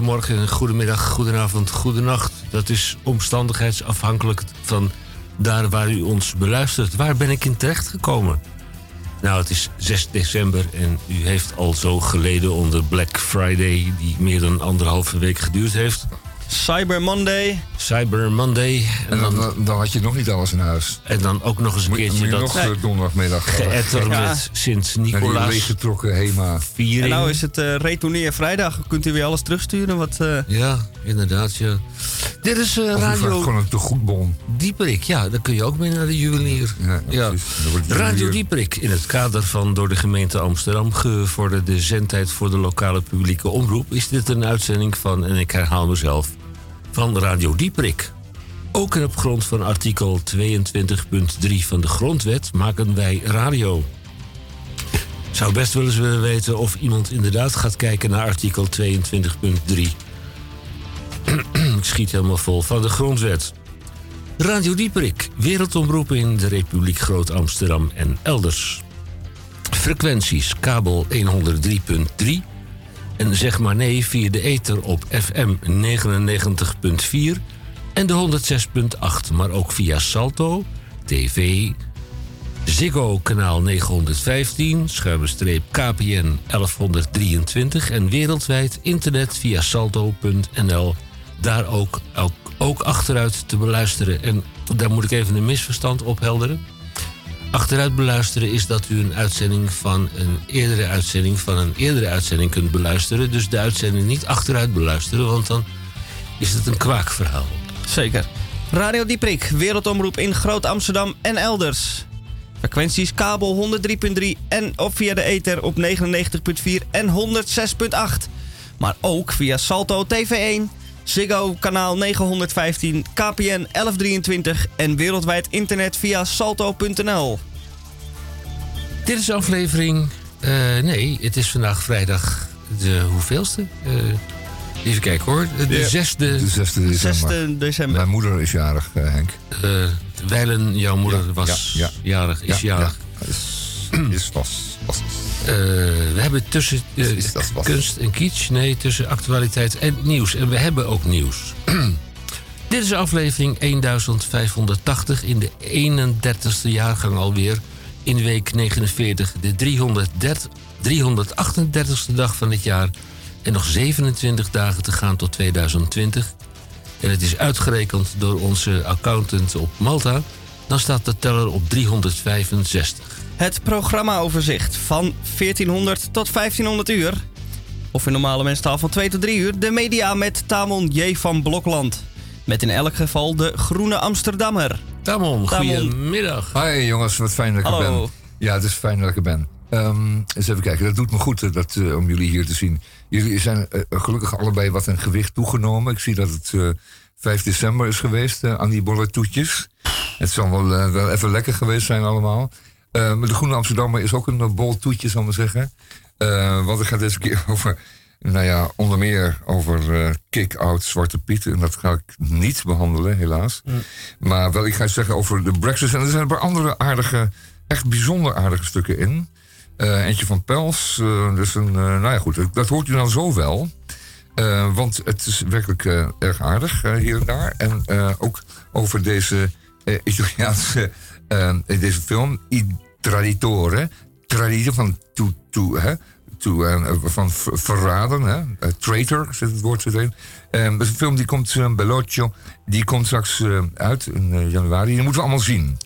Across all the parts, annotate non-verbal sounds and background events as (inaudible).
goedemorgen, goedemiddag, goedenavond, goedenacht. Dat is omstandigheidsafhankelijk van daar waar u ons beluistert. Waar ben ik in terecht gekomen? Nou, het is 6 december en u heeft al zo geleden onder Black Friday... die meer dan anderhalve week geduurd heeft... Cyber Monday. Cyber Monday. En dan, dan, had je nog niet alles in huis. En dan ook nog eens een keertje moet dat nog nee. donderdagmiddag geëtter Ja. met Sint-Nicolaas. Leeggetrokken HEMA. En Viering. nou is het eh retourneer vrijdag. Kunt u weer alles terugsturen? Wat, eh, Ja, inderdaad, ja. Dit is eh, vraagt Radio gewoon een tegoedbon. Dieperik. Ja, dan kun je ook mee naar de juwelier. Ja, Radio Dieperik in het kader van door de gemeente Amsterdam gevorderde zendtijd voor de lokale publieke omroep is dit een uitzending van, en ik herhaal mezelf, van Radio Dieperik. Ook op grond van artikel 22.3 van de Grondwet maken wij radio. Zou best wel eens willen weten of iemand inderdaad gaat kijken naar artikel 22.3. ik schiet helemaal vol van de Grondwet. Radio Dieperik, wereldomroep in de Republiek Groot-Amsterdam en elders. Frequenties, kabel 103.3 en zeg maar nee via de ether op FM 99.4 en de 106.8, maar ook via Salto, TV, Ziggo kanaal 915, schuine streep KPN 1123 en wereldwijd internet via salto.nl. Daar ook, ook, ook achteruit te beluisteren. En daar moet ik even een misverstand ophelderen. Achteruit beluisteren is dat u een uitzending van een eerdere uitzending van een eerdere uitzending kunt beluisteren. Dus de uitzending niet achteruit beluisteren, want dan is het een kwaakverhaal. zeker. Radio Dieprik, wereldomroep in Groot Amsterdam en elders. Frequenties kabel 103.3 en op via de ether op 99.4 en 106.8. Maar ook via Salto TV1, Ziggo kanaal 915, KPN 1123 en wereldwijd internet via salto.nl. Dit is aflevering. eh, nee, het is vandaag vrijdag de hoeveelste? Eh, even kijken hoor. De Ja. zesde. De 6 december. 6 december. Mijn moeder is jarig, eh, Henk. eh wijlen jouw moeder Ja, was ja, jarig, is Ja, jarig. ja. Is, is was. was. Eh, we hebben tussen eh, Is kunst en kitsch, nee, tussen actualiteit en nieuws. En we hebben ook nieuws. (clears throat) Dit is aflevering 1580 in de 31ste jaargang alweer. In week 49, de 330, 338ste dag van het jaar. En nog 27 dagen te gaan tot 2020. En het is uitgerekend door onze accountant op Malta. Dan staat de teller op 365. Het programmaoverzicht van 1400 tot 1500 uur. Of in normale mensentaal van 2 tot 3 uur. De media met Tamon J. van Blokland. Met in elk geval de Groene Amsterdammer. Tamon, Tamon. goedemiddag. Hi jongens, wat fijn dat ik er ben. Ja, het is fijn dat ik er ben. Ehm, eens even kijken, dat doet me goed eh, dat, eh, om jullie hier te zien. Jullie zijn eh, gelukkig allebei wat in gewicht toegenomen. Ik zie dat het eh 5 december is geweest aan die bolle toetjes. Het zal wel, wel even lekker geweest zijn allemaal. Eh, de Groene Amsterdammer is ook een bol toetje, zal ik maar zeggen. Eh, want het gaat deze keer (laughs) over, nou ja, onder meer over eh, kick-out Zwarte Piet. En dat ga ik niet behandelen, helaas. Maar wel, ik ga zeggen over de Brexit. En er zijn een paar andere aardige, echt bijzonder aardige stukken in. Eentje van Pels. dus een, nou ja, goed, dat hoort u dan zo wel. Want het is werkelijk erg aardig hier en daar. En ook over deze Italiaanse eh, deze film, I Traditore. Van to, to, hè, to, eh, van ver- verraden. Hè? Eh, traitor zit het woord erin. Eh, dat is een film die komt, uh, Bellocchio, die komt straks eh, uit in eh, januari. Die moeten we allemaal zien.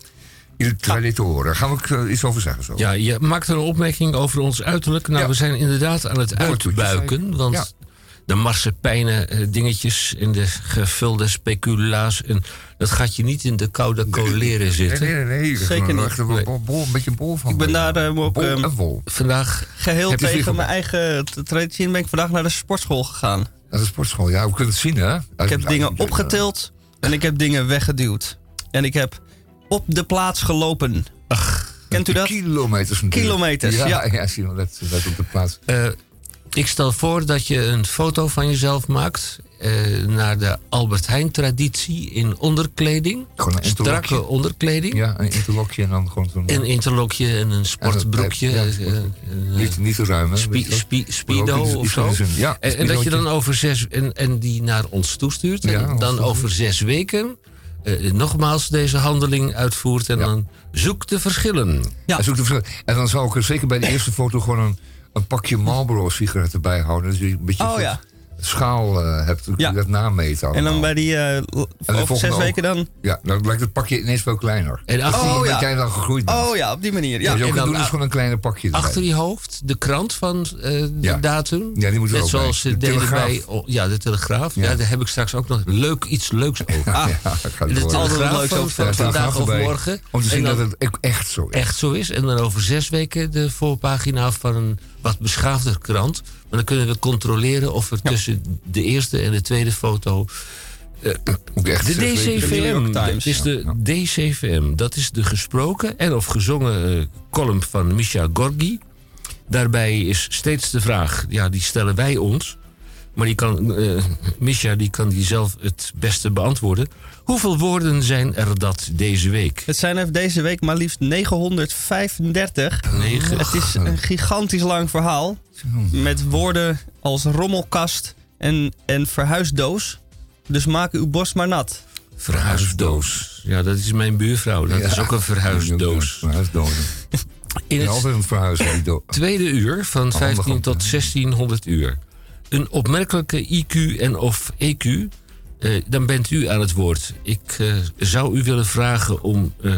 Il Traditore. Daar gaan we ook eh, iets over zeggen zo. Ja, je maakt een opmerking over ons uiterlijk. Nou, Ja. we zijn inderdaad aan het uitbuiken. Want. De marsepijnen eh, dingetjes en de gevulde speculaas... En dat gaat je niet in de koude coleren Nee, zitten. nee, nee. nee. Zeker niet. bol, bol- een beetje een bol van. Ik ben daar eh, en vol. Vandaag geheel tegen mijn eigen traditie. En ben ik vandaag naar de sportschool gegaan. Dat is sportschool. Ja, we kunnen het zien, hè? Ik heb dingen opgetild en ik heb dingen weggeduwd. En ik heb op de plaats gelopen. Kent u dat? Kilometers. Kilometers, ja. Ja, ja, zie je, dat, dat op de plaats. Eh, ik stel voor dat je een foto van jezelf maakt. eh, naar de Albert Heijn traditie in onderkleding. Gewoon een Strakke onderkleding. Ja, een interlokje en dan gewoon zo'n... Een interlokje en een sportbroekje. Ja, eh, eh, niet, niet te ruim, hè? spi- spi- Speedo of iets zo. Ja, En, en dat je dan over zes. En, en die naar ons toestuurt. En dan toestuurt. over zes weken. nogmaals deze handeling uitvoert. En dan zoek de verschillen. Ja. En, zoek de verschil- en dan zou ik er zeker bij de (laughs) eerste foto gewoon een, een pakje Marlboro sigaretten bij houden. Dat je een beetje Oh, ja. schaal eh, hebt. Dan kun je Ja. dat nameten En dan bij die, eh, over zes ook. weken dan... Ja, dan lijkt het pakje ineens veel kleiner. En achter, Oh, ja. jij dan gegroeid bent. Oh ja, op die manier. Ja. Je en dan doen is gewoon een kleiner pakje erbij. achter je hoofd de krant van eh, de Ja. datum. Ja, die moet Net ook zoals ze De deden Telegraaf. bij. oh, ja, de Telegraaf. Ja. Ja. daar heb ik straks ook nog leuk, iets leuks (laughs) over. Ja, ja, dat gaat de Telegraaf leuk van, over. van Ja, vandaag of morgen. Om te zien dat het echt zo is. echt zo is. En dan over zes weken de voorpagina van een wat beschaafder krant. Maar dan kunnen we controleren of er tussen de eerste en de tweede foto. Ook echt De DCVM. Dat is de DCVM. Dat is de gesproken en of gezongen eh, column van Misha Gorgi. Daarbij is steeds de vraag, ja, die stellen wij ons. Maar die kan, eh Misha die kan die zelf het beste beantwoorden. Hoeveel woorden zijn er dat deze week? Het zijn er deze week maar liefst 935. Negen. Het is een gigantisch lang verhaal. Met woorden als rommelkast en, en verhuisdoos. Dus maak uw borst maar nat. Verhuisdoos. Ja, dat is mijn buurvrouw. Dat Ja. is ook een verhuisdoos. Verhuisdoos. (laughs) In Ja, het altijd een do- tweede uur van 15 hand, tot 1600 uur. Een opmerkelijke IQ en of EQ. Eh, dan bent u aan het woord. Ik eh, zou u willen vragen om eh,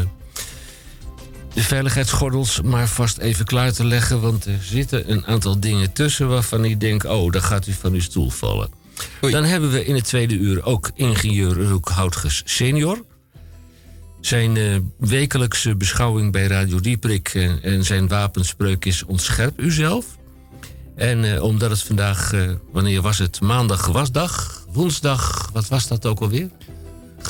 de veiligheidsgordels maar vast even klaar te leggen. Want er zitten een aantal dingen tussen waarvan ik denk... oh, dan gaat u van uw stoel vallen. Oei. Dan hebben we in het tweede uur ook ingenieur Roek Houtges senior. Zijn wekelijkse beschouwing bij Radio Dieprik en zijn wapenspreuk is ontscherp uzelf. En omdat het vandaag, wanneer was het? Maandag wasdag, woensdag, wat was dat ook alweer?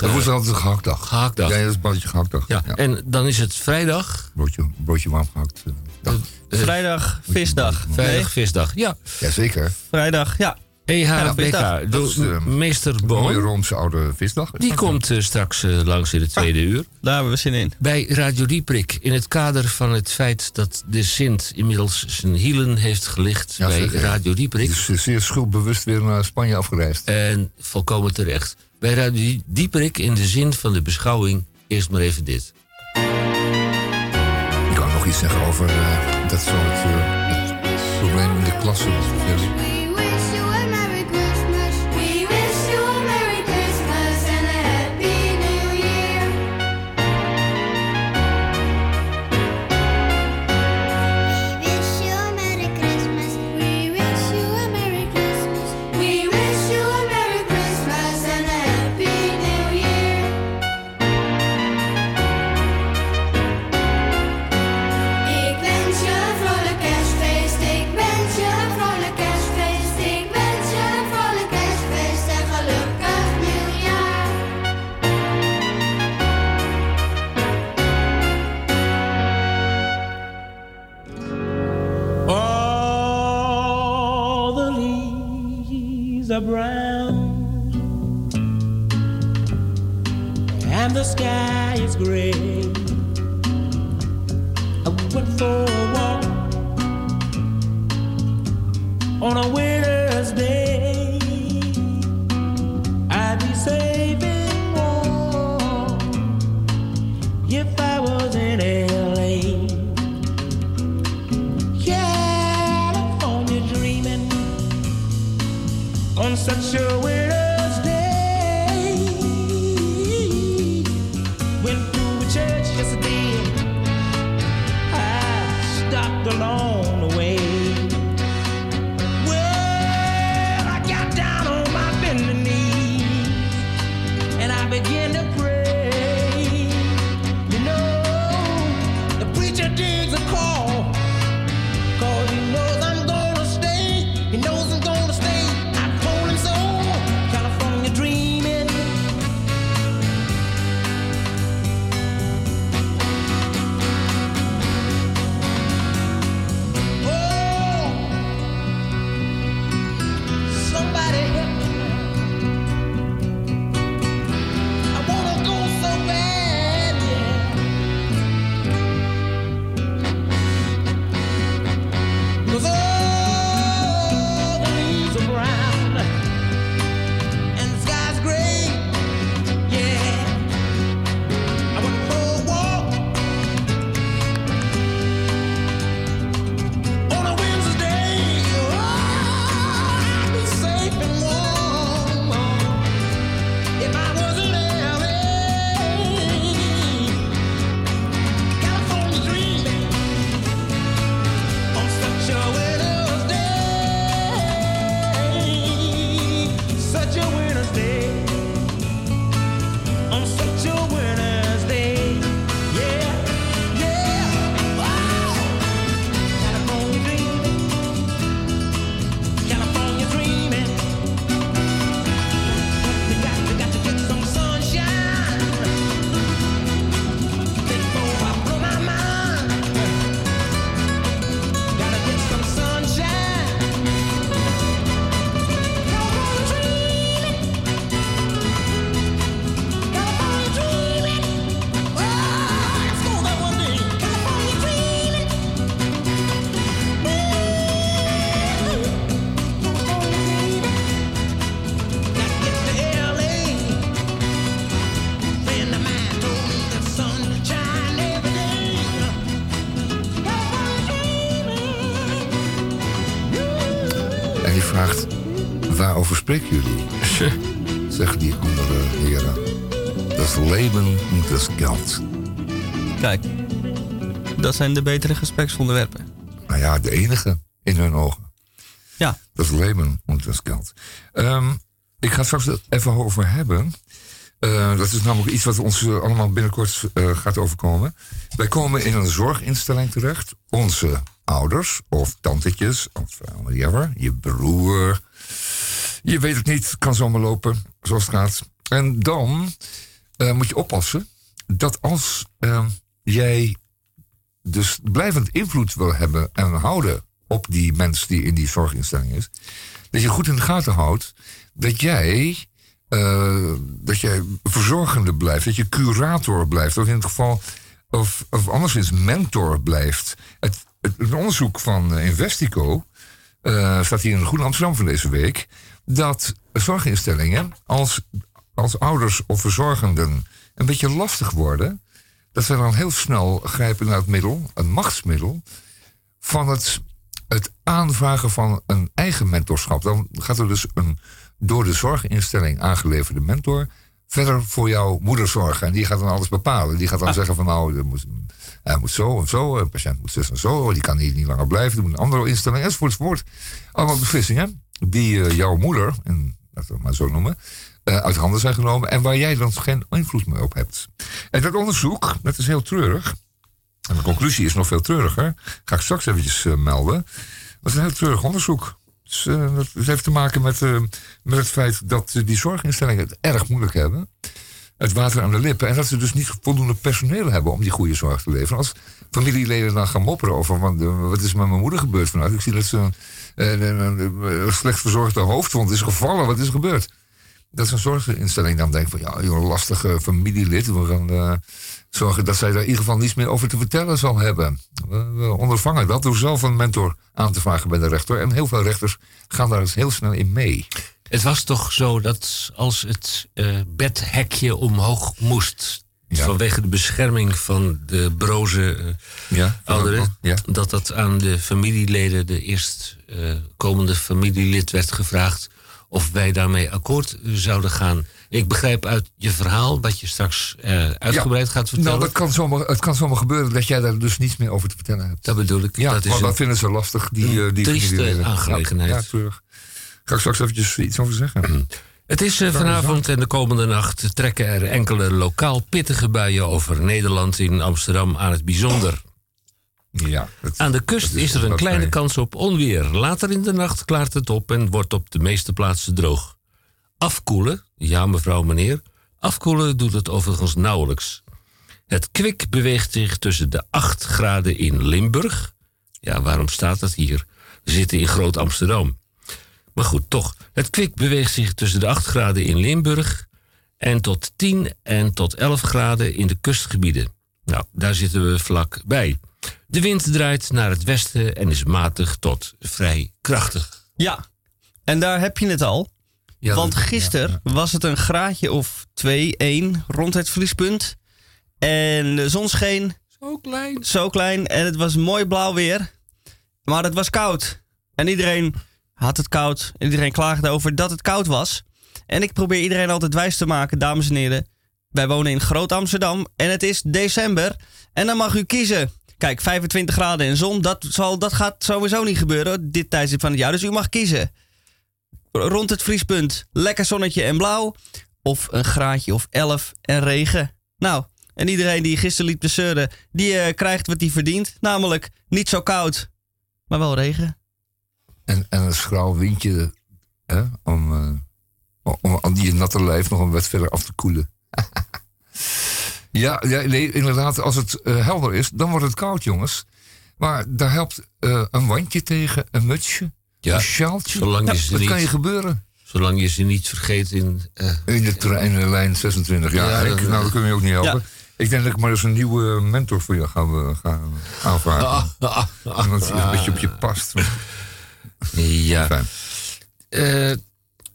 Dat was altijd een gehaktdag. Gehaktdag. Ja, dat is een broodje gehaktdag. Ja, en dan is het vrijdag, Broodje, broodje warm gehakt. eh, dag. Vrijdag, visdag. Nee, vrijdag visdag. Ja, Jazeker. vrijdag, ja. EHBK, eh, meester Een mooie Boom. Roomse oude visdag. Die komt eh, straks eh, langs in het tweede uur. Daar hebben we zin in. Bij Radio Dieprik, in het kader van het feit dat de Sint inmiddels zijn hielen heeft gelicht Ja, bij zeker. Radio Dieprik. Die is eh, zeer schuldbewust weer naar Spanje afgereisd. En volkomen terecht. Bij Radio Dieperik in de zin van de beschouwing eerst maar even dit. Ik kan nog iets zeggen over dat soort het probleem in de klasse. Are brown, and the sky is gray. I went for a walk on a winter's such a Spreken jullie? (laughs) Zeggen die andere heren. Dat leven und das geld. Kijk, dat zijn de betere gespreksonderwerpen. Nou ja, de enige in hun ogen. Ja, Dat is leven und das geld. Ehm, ik ga het straks even over hebben. Eh, dat is namelijk iets wat ons eh, allemaal binnenkort eh, gaat overkomen. Wij komen in een zorginstelling terecht. Onze ouders of tantetjes of whatever. Je broer. Je weet het niet. Kan zomaar lopen zoals het gaat. En dan eh, moet je oppassen dat als eh, jij dus blijvend invloed wil hebben en houden op die mens die in die zorginstelling is, dat je goed in de gaten houdt dat jij, eh, dat jij verzorgende blijft, dat je curator blijft, of in het geval, of, of anderszins mentor blijft. Het, onderzoek van Investico staat hier in de Goede Amsterdam van deze week, dat zorginstellingen als, als ouders of verzorgenden een beetje lastig worden, dat zij dan heel snel grijpen naar het middel, een machtsmiddel, van het, het aanvragen van een eigen mentorschap. Dan gaat er dus een door de zorginstelling aangeleverde mentor verder voor jouw moeder zorgen. En die gaat dan alles bepalen. Die gaat dan zeggen van nou, moet, hij moet zo en zo, een patiënt moet zus en zo, die kan hier niet langer blijven, er moet een andere instelling, enzovoort, enzovoort. Allemaal beslissingen die eh, jouw moeder, en laten we het maar zo noemen, eh, uit handen zijn genomen en waar jij dan geen invloed meer op hebt. En dat onderzoek, dat is heel treurig. En de conclusie is nog veel treuriger. Ga ik straks eventjes eh, melden. Dat is een heel treurig onderzoek. Dus, dat heeft te maken met, met het feit dat die zorginstellingen het erg moeilijk hebben. Het water aan de lippen. En dat ze dus niet voldoende personeel hebben om die goede zorg te leveren. Als familieleden dan gaan mopperen over want, wat is met mijn moeder gebeurd vanuit. Ik zie dat ze een, een, een- een slecht verzorgde hoofdwond is gevallen. Wat is er gebeurd? Dat is een zorginstelling dan denkt van ja, joh, een lastige familielid. We gaan eh, zorgen dat zij daar in ieder geval niets meer over te vertellen zal hebben. We, we ondervangen dat door zelf een mentor aan te vragen bij de rechter. En heel veel rechters gaan daar dus heel snel in mee. Het was toch zo dat als het eh, bedhekje omhoog moest... Ja. vanwege de bescherming van de broze eh, Ja, ouderen... Ja. dat dat aan de familieleden, de eerstkomende familielid werd gevraagd... of wij daarmee akkoord zouden gaan. Ik begrijp uit je verhaal, wat je straks eh, uitgebreid gaat vertellen... Nou, dat kan zomaar, het kan zomaar gebeuren dat jij daar dus niets meer over te vertellen hebt. Dat bedoel ik. Ja, dat is maar dat een- vinden ze lastig, die, eh, die trieste aangelegenheid. Ja, ja terug. Ga ik straks eventjes iets over zeggen. Het is eh, vanavond en de komende nacht trekken er enkele lokaal pittige buien over Nederland in Amsterdam aan het bijzonder. Ja, het- Aan de kust is is er een kleine kans op onweer. Later in de nacht klaart het op en wordt op de meeste plaatsen droog. Afkoelen, ja mevrouw, meneer, afkoelen doet het overigens nauwelijks. Het kwik beweegt zich tussen de 8 graden in Limburg. Ja, waarom staat dat hier? We zitten in Groot Amsterdam. Maar goed, toch. Het kwik beweegt zich tussen de 8 graden in Limburg en tot 10 en tot 11 graden in de kustgebieden. Nou, daar zitten we vlak bij. De wind draait naar het westen en is matig tot vrij krachtig. Ja, en daar heb je het al. Ja, Want gisteren was het een graadje of 2, 1 rond het vriespunt. En de zon scheen Zo klein. zo klein en het was mooi blauw weer. Maar het was koud. En iedereen had het koud. En iedereen klaagde over dat het koud was. En ik probeer iedereen altijd wijs te maken, dames en heren. Wij wonen in Groot Amsterdam en het is december. En dan mag u kiezen. Kijk, 25 graden en zon, dat, zal, dat gaat sowieso niet gebeuren dit tijdstip van het jaar. Dus u mag kiezen. Rond het vriespunt, lekker zonnetje en blauw. Of een graadje of 11 en regen. Nou, en iedereen die gisteren liep te zeuren, die eh, krijgt wat hij verdient. Namelijk niet zo koud, maar wel regen. En, en een schraal windje hè, om, eh, om die natte lijf nog een wat verder af te koelen. (laughs) ja, ja, nee, inderdaad, als het eh, helder is, dan wordt het koud, jongens. Maar daar helpt eh, een wandje tegen, een mutsje, Ja, een sjaaltje. zolang je dat kan je gebeuren. Zolang je ze niet vergeet in... eh, In de treinlijn 26. Ja, nou, dat kun je ook niet helpen. Ja. Ik denk dat ik maar eens een nieuwe mentor voor je ga, eh, ga aanvragen. Iemand die een beetje op je past. ja. Fijn. Eh,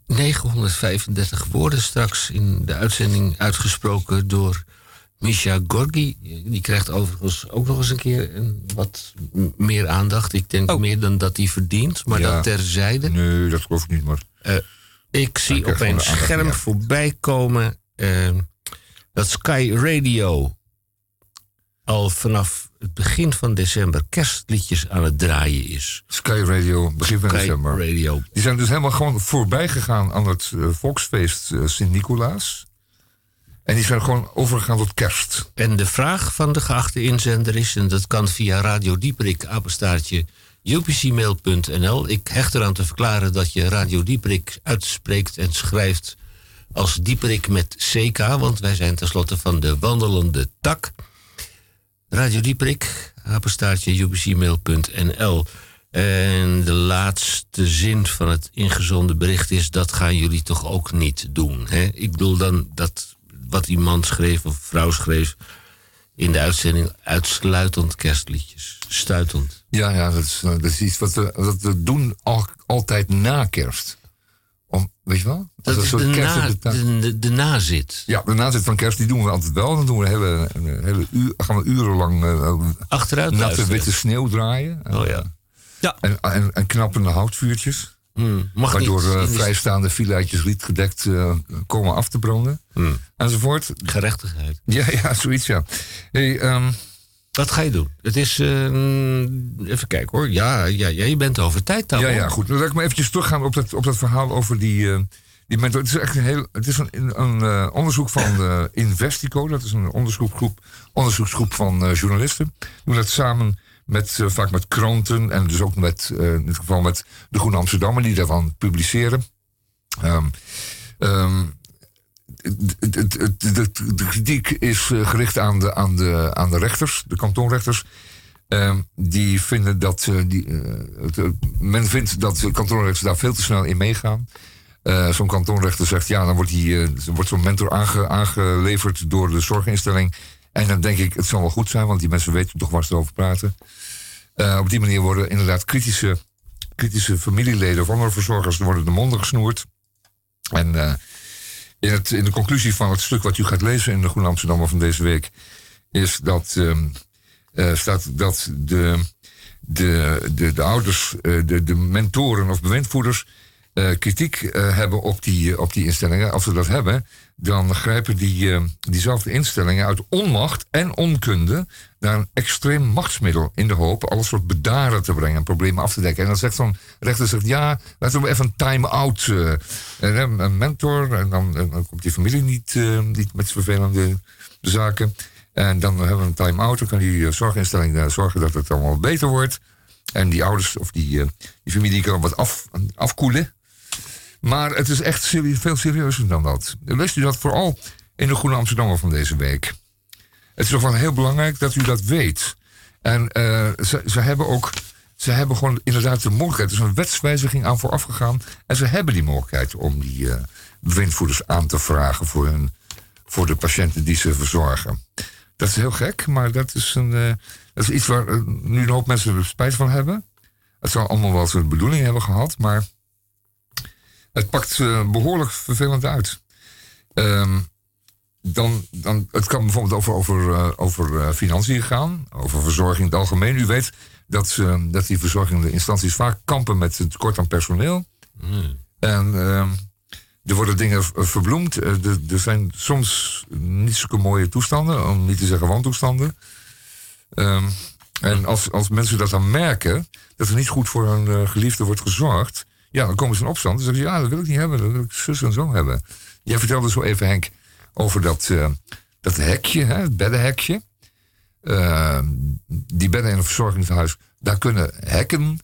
935 woorden straks in de uitzending uitgesproken door Misha Gorgi. Die krijgt overigens ook nog eens een keer een, wat meer aandacht. Ik denk Oh. meer dan dat hij verdient, maar Ja. dat terzijde. Nee, dat geloof ik niet, maar... Eh, Ik zie op aandacht scherm voorbij komen eh, dat Sky Radio al vanaf het begin van december kerstliedjes aan het draaien is. Sky Radio, begin van Sky december. Radio. Die zijn dus helemaal gewoon voorbij gegaan aan het volksfeest eh, Sint-Nicolaas. En die zijn gewoon overgegaan tot kerst. En de vraag van de geachte inzender is, en dat kan via Radio Dieprik, apenstaartje, upcmail.nl. Ik hecht eraan te verklaren dat je Radio Dieprik uitspreekt en schrijft als Dieprik met CK, want wij zijn tenslotte van de wandelende tak. Radio Dieprik, apenstaartje, upcmail.nl. En de laatste zin van het ingezonde bericht is: dat gaan jullie toch ook niet doen. Hè? Ik bedoel dan dat wat die man schreef of vrouw schreef in de uitzending uitsluitend kerstliedjes. Stuitend. Ja, ja dat, is, eh, dat is iets wat we, wat we doen al, altijd na kerst. Om, weet je wel? Dat is de, kerst na, de de, de, nazit. Ja, de nazit van kerst die doen we altijd wel. Dan doen we een hele, een hele uur, gaan we urenlang eh, Achteruit natte luisteren. witte sneeuw draaien. Oh ja. Ja. En, en, en knappende houtvuurtjes. Hmm, Mag Waardoor niet. eh, vrijstaande filaatjes rietgedekt eh, komen af te branden. Hmm. Enzovoort. Gerechtigheid. Ja, (laughs) ja, zoiets ja. Hey, ehm, Wat ga je doen? Het is. eh, even kijken hoor. Ja, ja, ja, je bent over tijd dan. ja, ja, goed. Dan laat ik maar eventjes teruggaan op dat, op dat verhaal over die, die mentor. Het is echt een, heel, het is een, een onderzoek van (coughs) Investico. Dat is een onderzoeksgroep, onderzoeksgroep van journalisten. Doen dat samen met, eh, vaak met kranten en dus ook met, eh, in dit geval met de Groene Amsterdammer, die daarvan publiceren. Het- de, kritiek is eh, gericht aan de, aan, de, aan de rechters, de kantonrechters. Ehm, die vinden dat. die, men vindt dat de kantonrechters daar veel te snel in meegaan. Zo'n kantonrechter zegt ja, dan wordt, die, wordt zo'n mentor aange- aangeleverd door de zorginstelling. En dan denk ik, het zal wel goed zijn, want die mensen weten toch waar ze over praten. Eh, op die manier worden inderdaad kritische, kritische familieleden of andere verzorgers worden de monden gesnoerd. En eh, in, het, in de conclusie van het stuk wat u gaat lezen in de Groene Amsterdammer van deze week, is dat, ehm, eh, staat dat de, de, de, de ouders, de, de mentoren of bewindvoerders kritiek hebben op die, op die instellingen. Als ze dat hebben, dan grijpen die, eh, diezelfde instellingen uit onmacht en onkunde naar een extreem machtsmiddel in de hoop alles wat bedaren te brengen en problemen af te dekken. En dan zegt zo'n rechter, zegt, ja, laten we even een time-out. eh, een mentor, en dan, dan komt die familie niet, eh, niet met vervelende zaken. En dan hebben we een time-out, dan kan die zorginstelling zorgen dat het allemaal beter wordt. En die ouders of die, die familie kan wat af, afkoelen. Maar het is echt veel serieuzer dan dat. Leest u dat vooral in de Groene Amsterdammer van deze week. Het is toch wel heel belangrijk dat u dat weet. En eh, ze, hebben ook. Ze hebben gewoon inderdaad de mogelijkheid. Er is een wetswijziging aan vooraf gegaan. En ze hebben die mogelijkheid om die eh bewindvoerders aan te vragen voor, hun, voor de patiënten die ze verzorgen. Dat is heel gek, maar dat is, een, eh, dat is iets waar nu een hoop mensen spijt van hebben. Het zal allemaal wel zijn bedoeling hebben gehad, maar het pakt eh, behoorlijk vervelend uit. Ehm, dan, dan, het kan bijvoorbeeld over, over, eh, over eh, financiën gaan, over verzorging in het algemeen. U weet dat, eh, dat die verzorgende instanties vaak kampen met het tekort aan personeel. En ehm, er worden dingen verbloemd. Er, er zijn soms niet zulke mooie toestanden, om niet te zeggen wantoestanden. Ehm, en als, als mensen dat dan merken, dat er niet goed voor hun geliefde wordt gezorgd, ja, dan komen ze in opstand. Dan zeggen ze, ja, dat wil ik niet hebben, dat wil ik zus en zo hebben. Jij vertelde zo even, Henk, over dat, eh, dat hekje, hè, het beddenhekje. Eh, die bedden in een verzorgingshuis, daar kunnen hekken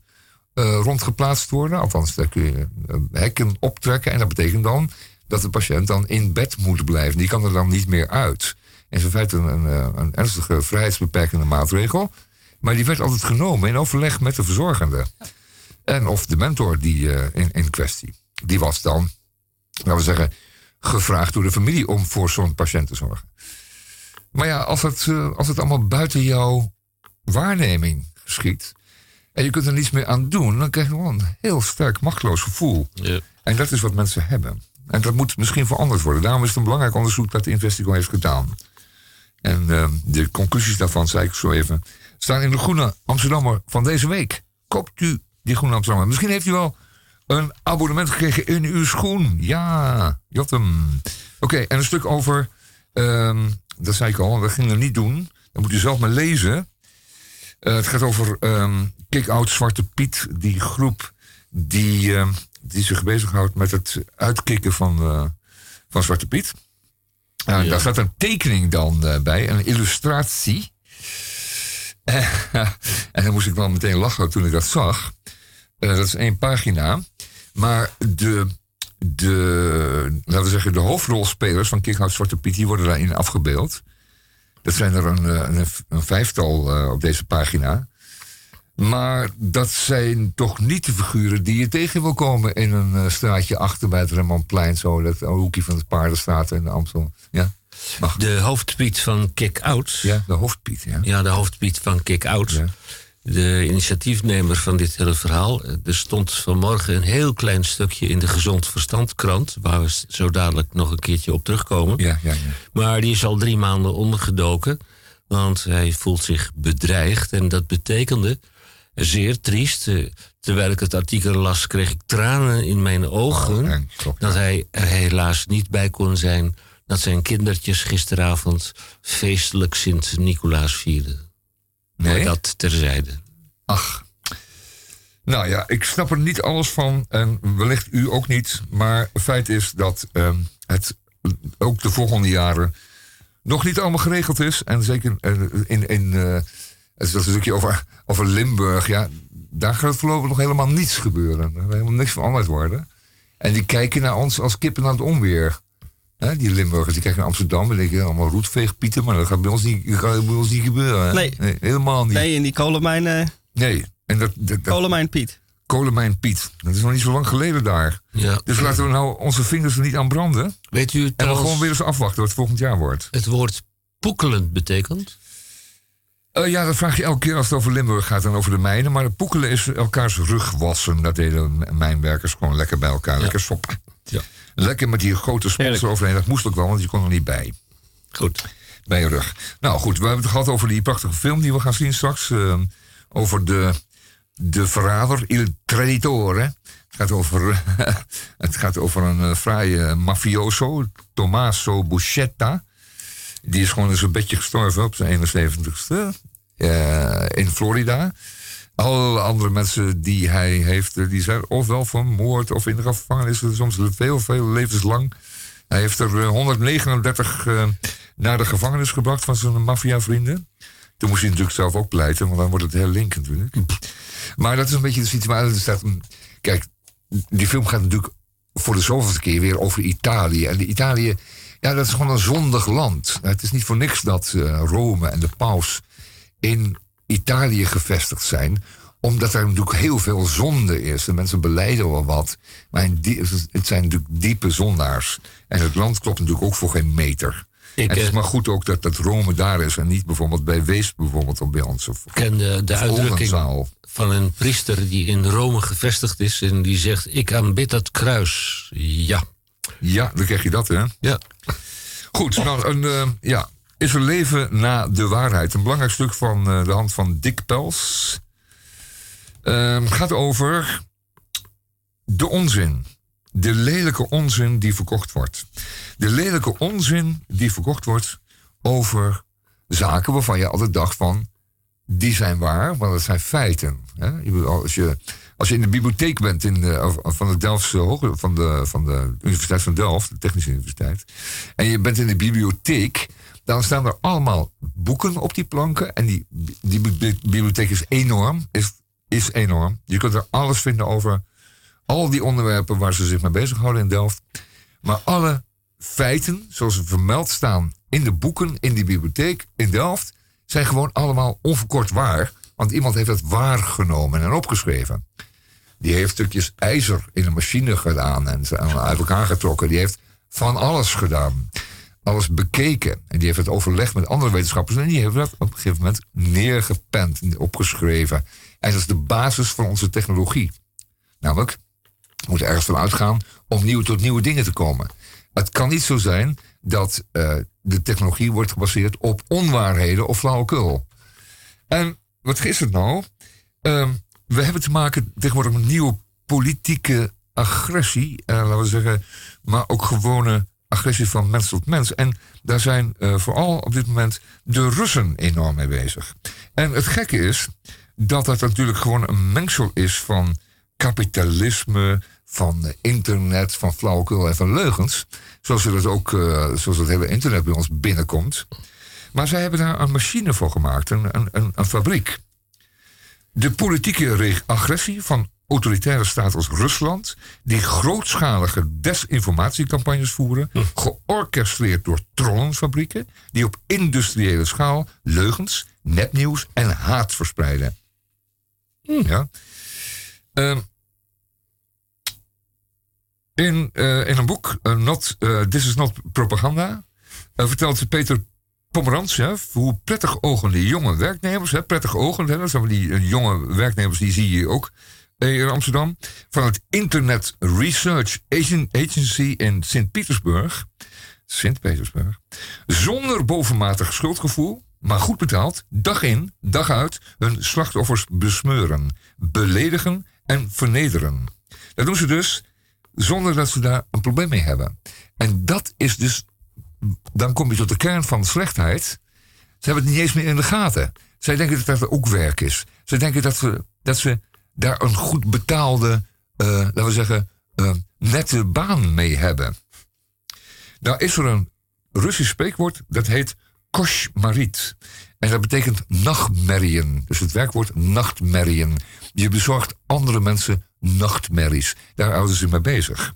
eh, rondgeplaatst worden. Althans, daar kun je hekken optrekken. En dat betekent dan dat de patiënt dan in bed moet blijven. Die kan er dan niet meer uit. En is in feite een, een, een ernstige vrijheidsbeperkende maatregel. Maar die werd altijd genomen in overleg met de verzorgende. En of de mentor die, eh, in, in kwestie. Die was dan, laten we zeggen, gevraagd door de familie om voor zo'n patiënt te zorgen. Maar ja, als het, eh, als het allemaal buiten jouw waarneming geschiet. en je kunt er niets meer aan doen. dan krijg je gewoon een heel sterk machteloos gevoel. Ja. En dat is wat mensen hebben. En dat moet misschien veranderd worden. Daarom is het een belangrijk onderzoek dat de Investigo heeft gedaan. En eh, de conclusies daarvan, zei ik zo even, staan in de Groene Amsterdammer van deze week. Koopt u die Groene Amsterdammer. Misschien heeft u wel een abonnement gekregen in uw schoen. Ja, Jotem. Oké, en een stuk over, ehm, dat zei ik al, dat gingen we niet doen. Dat moet u zelf maar lezen. Eh, het gaat over ehm Kick-Out Zwarte Piet, die groep die, ehm, die zich bezighoudt met het uitkicken van, eh, van Zwarte Piet. En Daar staat een tekening dan eh, bij, een illustratie. (laughs) en dan moest ik wel meteen lachen toen ik dat zag. Eh, dat is één pagina. Maar de, de, laten we zeggen, de hoofdrolspelers van Kick-Out Zwarte Piet... die worden daarin afgebeeld. Dat zijn er een, eh, een, vijftal eh, op deze pagina. Maar dat zijn toch niet de figuren die je tegen wil komen... in een straatje achter bij het Rembrandtplein. Zo, dat hoekje van de Paardenstraat in Amstel. Ja, De hoofdpiet van Kick Out. ja de hoofdpiet, ja. Ja, de hoofdpiet van Kick Out. Ja. De initiatiefnemer van dit hele verhaal. Er stond vanmorgen een heel klein stukje in de Gezond Verstand krant. Waar we zo dadelijk nog een keertje op terugkomen. Ja, ja, ja. Maar die is al drie maanden ondergedoken. Want hij voelt zich bedreigd. En dat betekende zeer triest. eh, Terwijl ik het artikel las, kreeg ik tranen in mijn ogen. Oh, en stop, ja. dat hij er helaas niet bij kon zijn. Dat zijn kindertjes gisteravond feestelijk Sint-Nicolaas vierden. Maar Nee? dat terzijde. Ach. Nou ja, ik snap er niet alles van. En wellicht u ook niet. Maar feit is dat ehm, het ook de volgende jaren nog niet allemaal geregeld is. En zeker eh, in, in eh, het is dat stukje over, over Limburg. Ja, daar gaat voorlopig nog helemaal niets gebeuren. Er gaat helemaal niks veranderd worden. En die kijken naar ons als kippen naar het onweer. Hè, die Limburgers die kijken naar Amsterdam en denken allemaal roetveegpieten. Maar dat gaat bij ons niet, gaat bij ons niet gebeuren. hè? Nee. helemaal niet. Nee, in die kolenmijn, eh Nee, en dat, dat, dat kolenmijn Piet. kolenmijn Piet. Dat is nog niet zo lang geleden daar. Ja. Dus laten we nou onze vingers er niet aan branden. Weet u En dan gewoon weer eens afwachten wat het volgend jaar wordt. het woord poekelend betekent? Eh, ja, dat vraag je elke keer als het over Limburg gaat en over de mijnen. Maar poekelen is elkaars rug wassen. Dat deden mijnwerkers gewoon lekker bij elkaar. Lekker sop. Ja. Lekker met die grote sponsor overheen. Dat moest ook wel, want je kon er niet bij. Goed. bij je rug. Nou goed, we hebben het gehad over die prachtige film die we gaan zien straks. eh, over de, de verrader, Il Traditore. Het gaat over, (laughs) het gaat over een eh, fraaie mafioso, Tommaso Buscetta. Die is gewoon in zijn bedje gestorven op zijn 71ste eh, in Florida. Alle andere mensen die hij heeft, eh, die zijn ofwel vermoord of in de gevangenis, soms veel, veel levenslang. Hij heeft er eh, 139 eh, naar de gevangenis gebracht van zijn maffiavrienden. Toen moest hij natuurlijk zelf ook pleiten, want dan wordt het heel link natuurlijk. Maar dat is een beetje de situatie. Staat een- kijk, die film gaat natuurlijk voor de zoveelste keer weer over Italië. En Italië, ja, dat is gewoon een zondig land. Het is niet voor niks dat eh, Rome en de paus in Italië gevestigd zijn omdat er natuurlijk heel veel zonde is. De mensen beleiden wel wat. Maar het zijn natuurlijk diepe zondaars. En het land klopt natuurlijk ook voor geen meter. Ik, het is eh, maar goed ook dat, dat Rome daar is. En niet bijvoorbeeld bij Weesp bijvoorbeeld of bij ons. Of, ken de, uitdrukking Oldenzaal. van een priester die in Rome gevestigd is. En die zegt, ik aanbid dat kruis. Ja. Ja, dan krijg je dat, hè? Ja. Goed, nou, een, eh, ja. Is er leven na de waarheid? Een belangrijk stuk van eh, de hand van Dick Pels. Ehm, gaat over de onzin. De lelijke onzin die verkocht wordt. De lelijke onzin die verkocht wordt over zaken waarvan je altijd dacht van... die zijn waar, maar dat zijn feiten. Als, je, als je in de bibliotheek bent in van de Delftse van de, van de Universiteit van Delft, de Technische Universiteit, en je bent in de bibliotheek, dan staan er allemaal boeken op die planken. En die, die bi- bibliotheek is enorm, is, is enorm. Je kunt er alles vinden over al die onderwerpen waar ze zich mee bezighouden in Delft. Maar alle feiten, zoals ze vermeld staan in de boeken in die bibliotheek in Delft, zijn gewoon allemaal onverkort waar. Want iemand heeft het waargenomen en opgeschreven. Die heeft stukjes ijzer in een machine gedaan en uit elkaar getrokken. Die heeft van alles gedaan. Alles bekeken. En die heeft het overlegd met andere wetenschappers. En die heeft dat op een gegeven moment neergepend, opgeschreven. En dat is de basis van onze technologie. Namelijk, we moeten ergens van uitgaan om nieuw tot nieuwe dingen te komen. Het kan niet zo zijn dat eh, de technologie wordt gebaseerd op onwaarheden of flauwekul. En wat is het nou? Ehm, we hebben te maken tegenwoordig met nieuwe politieke agressie, eh, laten we zeggen, maar ook gewone agressie van mens tot mens. En daar zijn eh, vooral op dit moment de Russen enorm mee bezig. En het gekke is dat dat natuurlijk gewoon een mengsel is van kapitalisme, van internet, van flauwekul en van leugens. Zoals, dat ook, eh, zoals het hele internet bij ons binnenkomt. Maar zij hebben daar een machine voor gemaakt, een, een, een, fabriek. De politieke re- agressie van autoritaire staten als Rusland, die grootschalige desinformatiecampagnes voeren, georchestreerd door trollenfabrieken, die op industriële schaal leugens, nepnieuws en haat verspreiden. Ja. Ehm, in, eh, in een boek, eh, not, eh, This is Not Propaganda, vertelt Peter Pomerans hè, hoe prettig ogende jonge werknemers, hè, prettig ogend, hè, dat zijn die jonge werknemers, die zie je ook in Amsterdam, van het Internet Research Agen- Agency in Sint-Petersburg, Sint-Petersburg, zonder bovenmatig schuldgevoel, maar goed betaald, dag in, dag uit, hun slachtoffers besmeuren, beledigen en vernederen. Dat doen ze dus zonder dat ze daar een probleem mee hebben. En dat is dus, dan kom je tot de kern van slechtheid. Ze hebben het niet eens meer in de gaten. Zij denken dat dat ook werk is. Zij denken dat, we, dat ze daar een goed betaalde, eh, laten we zeggen, eh, nette baan mee hebben. Nou is er een Russisch spreekwoord dat heet koshmarit. En dat betekent nachtmerrien. Dus het werkwoord nachtmerrien. Je bezorgt andere mensen nachtmerries. Daar houden ze mee bezig.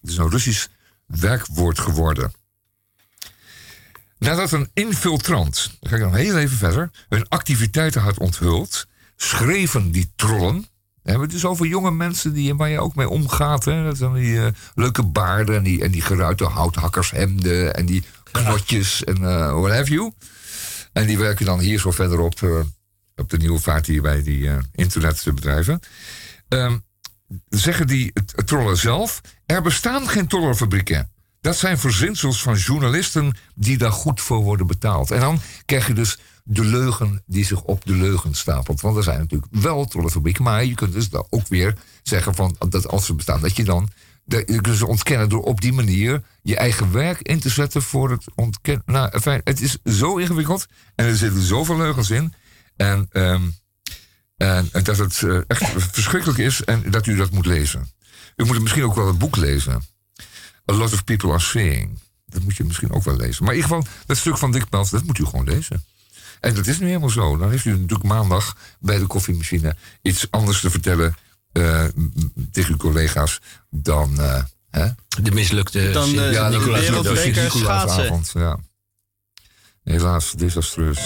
Het is een Russisch werkwoord geworden. Nadat een infiltrant, dan ga ik nog heel even verder, hun activiteiten had onthuld, schreven die trollen. Hebben het dus over jonge mensen die, waar je ook mee omgaat. Hè? Dat zijn die eh, leuke baarden en die, en die geruite houthakkershemden en die knotjes en eh what have you. En die werken dan hier zo verderop eh, op de nieuwe vaart hier bij die internetbedrijven. Ehm, zeggen die trollen zelf, er bestaan geen trollenfabrieken. Dat zijn verzinsels van journalisten die daar goed voor worden betaald. En dan krijg je dus de leugen die zich op de leugen stapelt. Want er zijn natuurlijk wel trollenfabrieken, maar je kunt dus ook weer zeggen van dat als ze bestaan, dat je dan je kunt ze ontkennen door op die manier je eigen werk in te zetten voor het ontkennen. Nou, het is zo ingewikkeld en er zitten zoveel leugens in. En, ehm, en dat het eh, echt verschrikkelijk is en dat u dat moet lezen. U moet misschien ook wel het boek lezen. A lot of people are saying. Dat moet je misschien ook wel lezen. Maar in ieder geval, dat stuk van Dick Pels, dat moet u gewoon lezen. En dat is nu helemaal zo. Dan heeft u natuurlijk maandag bij de koffiemachine iets anders te vertellen eh, m- tegen uw collega's dan. eh, hè? De mislukte Dan, eh, Ja, de de Sint-Nicolaasavond, schaatsen. Ja. Helaas, desastreus.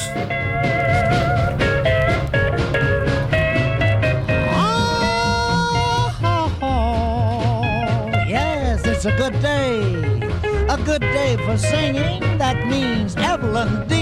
Oh, yes, it's a good day. A good day for singing. That means Evelyn, Tiny.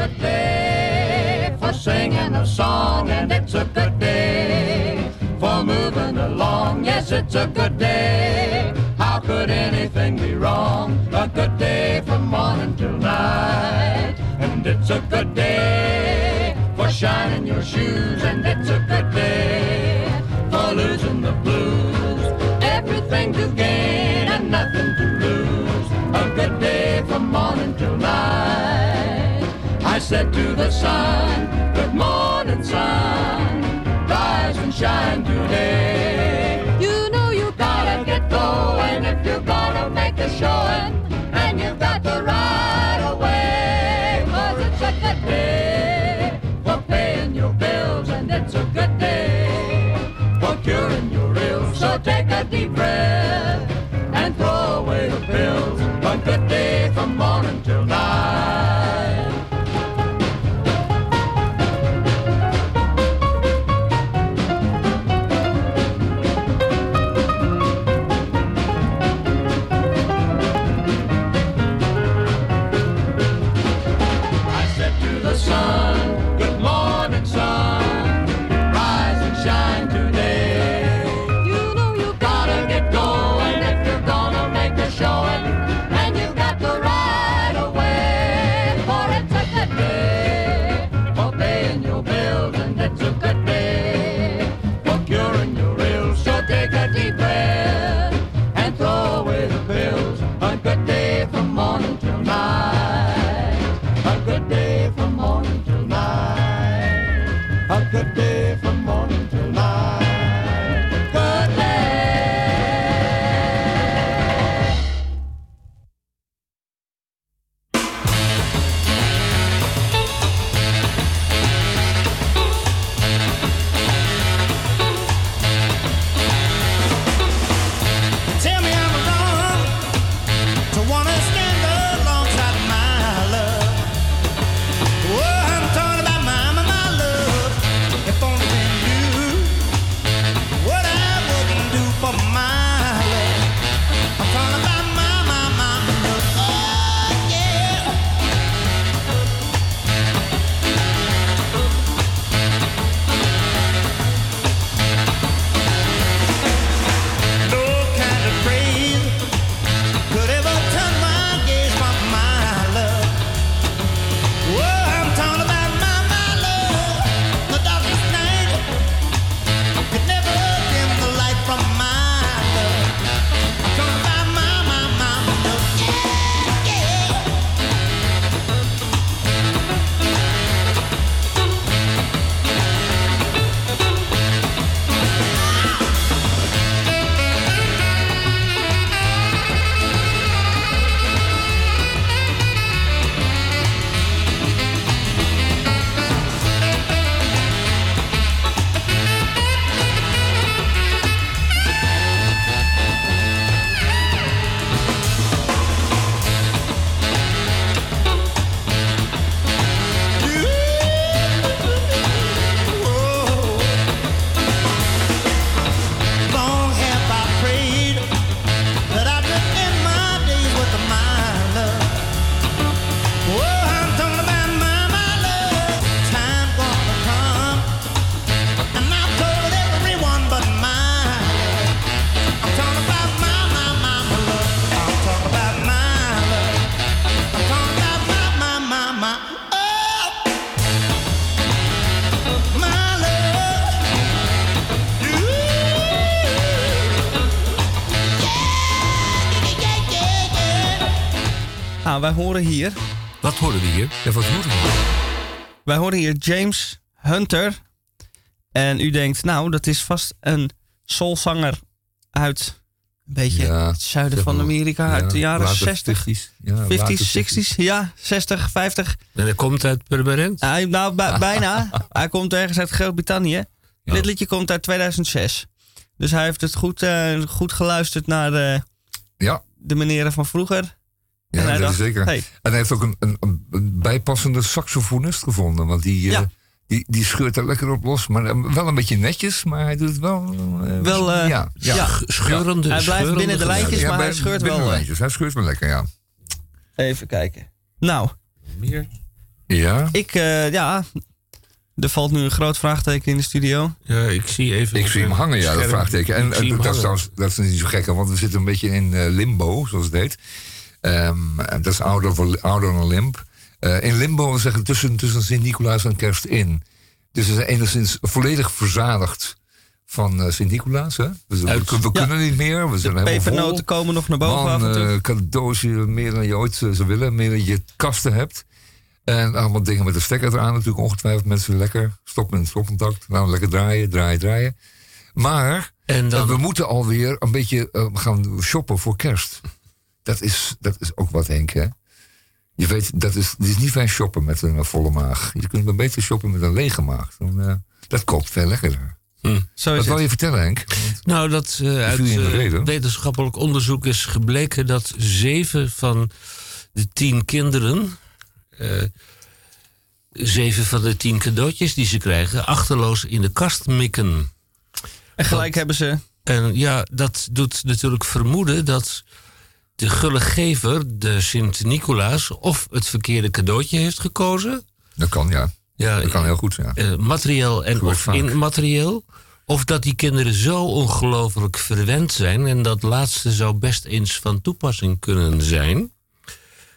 Good day for singing a song, and it's a good day for moving along. Yes, it's a good day. How could anything be wrong? A good day from morning till night, and it's a good day for shining your shoes, and it's a good day for losing the blues. Everything to gain and nothing to lose. A good day said to the sun, Good morning, sun. Rise and shine today. Nou, wij horen hier... Wat horen we hier? Ja, wat hoort er? Wij horen hier James Hunter. En u denkt, nou, dat is vast een soulzanger uit een beetje Ja, het zuiden zeg van Amerika. uit de jaren later 60, 50s. Ja, 50s, later 60s. Ja, 60, 50. En hij komt uit Purmerend. Hij, nou, bij- (laughs) bijna. hij komt ergens uit Groot-Brittannië. Ja. Dit liedje komt uit 2006. Dus hij heeft het goed, eh, goed geluisterd naar de, Ja, de meneren van vroeger. Ja dat dacht, is zeker. hey. En hij heeft ook een, een, een bijpassende saxofonist gevonden. Want die, eh, die, die scheurt er lekker op los. Maar eh, wel een beetje netjes, maar hij doet het wel... eh, Wel, ja, ja. ja. Scheurende, Hij blijft scheurende binnen de lijntjes, maar bij- hij scheurt binnen wel, de lijntjes. Hij scheurt wel lekker, ja. Even kijken. Nou, Meer? Ja, ik, eh, ja... Er valt nu een groot vraagteken in de studio. Ja, ik zie even. ik zie hem hangen, ja, dat vraagteken. En dat, is trouwens- dat is niet zo gek, want we zitten een beetje in eh, limbo, zoals het heet. En dat is ouder, voor- ouder dan limp. Eh, in limbo zeggen tussen, tussen Sint-Nicolaas en Kerst in. Dus we zijn enigszins volledig verzadigd van eh, Sint-Nicolaas. Dus we, we Ja. kunnen niet meer, we zijn helemaal Pepernoten vol. komen nog naar boven Man, eh, cadeaus, meer dan je ooit zou willen. Meer dan je kasten hebt. En allemaal dingen met de stekker eraan natuurlijk. Ongetwijfeld mensen lekker. Stop met stopcontact. Nou, lekker draaien, draaien, draaien. Maar En dan, we moeten alweer een beetje gaan shoppen voor kerst. Dat is, dat is ook wat, Henk, hè? Je weet, dat is, het is niet fijn shoppen met een eh, volle maag. Je kunt maar beter shoppen met een lege maag. Dan, eh, dat koopt veel lekkerder. Zo Wat wil je vertellen, Henk? nou, dat eh, uit wetenschappelijk onderzoek is gebleken dat zeven van de tien kinderen. eh, zeven van de tien cadeautjes die ze krijgen, achterloos in de kast mikken. En gelijk hebben ze... En ja, dat doet natuurlijk vermoeden dat de gulle gever, de Sint-Nicolaas, of het verkeerde cadeautje heeft gekozen. Dat kan, ja. Ja, Dat kan heel goed zijn. eh, materieel en of vaak. immaterieel. Of dat die kinderen zo ongelooflijk verwend zijn. En dat laatste zou best eens van toepassing kunnen zijn.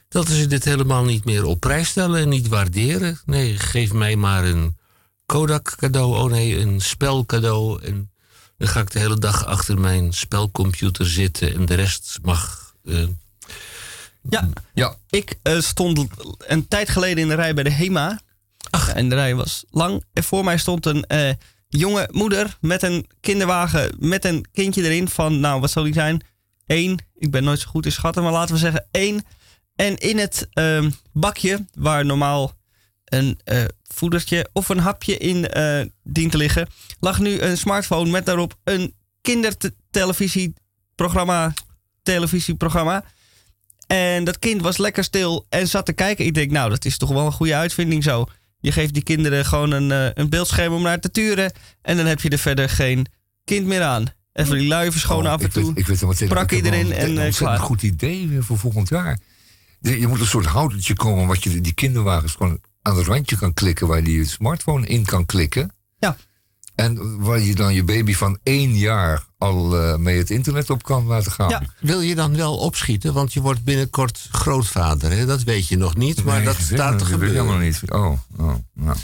Dat ze dit helemaal niet meer op prijs stellen en niet waarderen. Nee, geef mij maar een Kodak cadeau. Oh nee, een spel cadeau. En dan ga ik de hele dag achter mijn spelcomputer zitten. En de rest mag. Eh, Ja, Ja, ik eh, stond een tijd geleden in de rij bij de HEMA. Ja, en de rij was lang. En voor mij stond een eh, jonge moeder met een kinderwagen met een kindje erin van, nou, wat zal die zijn? Eén. Ik ben nooit zo goed in schatten, maar laten we zeggen één. En in het ehm, bakje, waar normaal een eh, voedertje of een hapje in dient te liggen, lag nu een smartphone met daarop een kindertelevisieprogramma. Televisieprogramma. En dat kind was lekker stil en zat te kijken. Ik denk, nou, dat is toch wel een goede uitvinding zo. Je geeft die kinderen gewoon een, eh, een beeldscherm om naar te turen. En dan heb je er verder geen kind meer aan. Even die lui verschonen Oh, af en toe. Weet, ik weet meteen, Prak iedereen een- en, een eh, ontzettend klaar. goed idee weer voor volgend jaar. Je, je moet een soort houdertje komen wat je die kinderwagens gewoon aan het randje kan klikken, waar je die smartphone in kan klikken. Ja. En waar je dan je baby van één jaar al eh, mee het internet op kan laten gaan. Ja. Wil je dan wel opschieten? Want je wordt binnenkort grootvader. Hè? Dat weet je nog niet, maar Nee, dat staat te dat weet ik gebeuren. helemaal niet. Oh, oh, nou.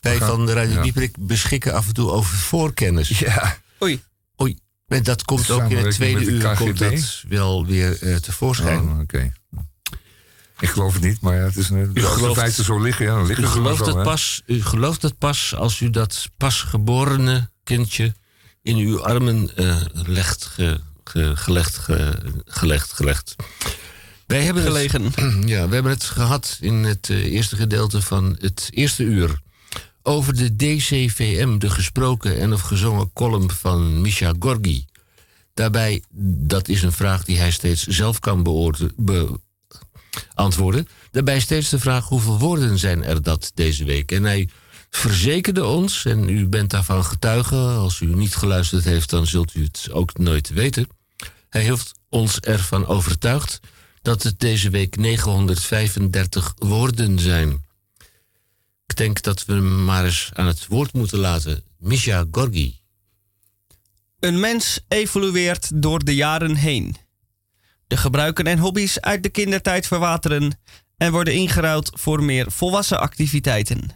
Wij gaan- van de Radio ja. Dieperik beschikken af en toe over voorkennis. Ja, Oei. Oei, en dat komt ook in het tweede met de uur komt dat wel weer eh, tevoorschijn. oh, oké. Ik geloof het niet, maar ja, het is een, als de gelooft- feiten zo liggen, ja, dan liggen U gelooft, zo, het hè. pas, u gelooft het pas als u dat pasgeborene kindje in uw armen eh, legt, ge- ge- gelegd, ge- gelegd, gelegd. Wij hebben het- Gelegen. (clears throat) Ja, we hebben het gehad in het eh, eerste gedeelte van het eerste uur. Over de DCVM, de gesproken en of gezongen column van Misha Gorgi. Daarbij, dat is een vraag die hij steeds zelf kan beoorde- beantwoorden. Daarbij steeds de vraag hoeveel woorden zijn er dat deze week. En hij verzekerde ons, en u bent daarvan getuige... als u niet geluisterd heeft, dan zult u het ook nooit weten... Hij heeft ons ervan overtuigd dat het deze week 935 woorden zijn. Ik denk dat we hem maar eens aan het woord moeten laten. Misha Gorgi. Een mens evolueert door de jaren heen. De gebruiken en hobby's uit de kindertijd verwateren en worden ingeruild voor meer volwassen activiteiten.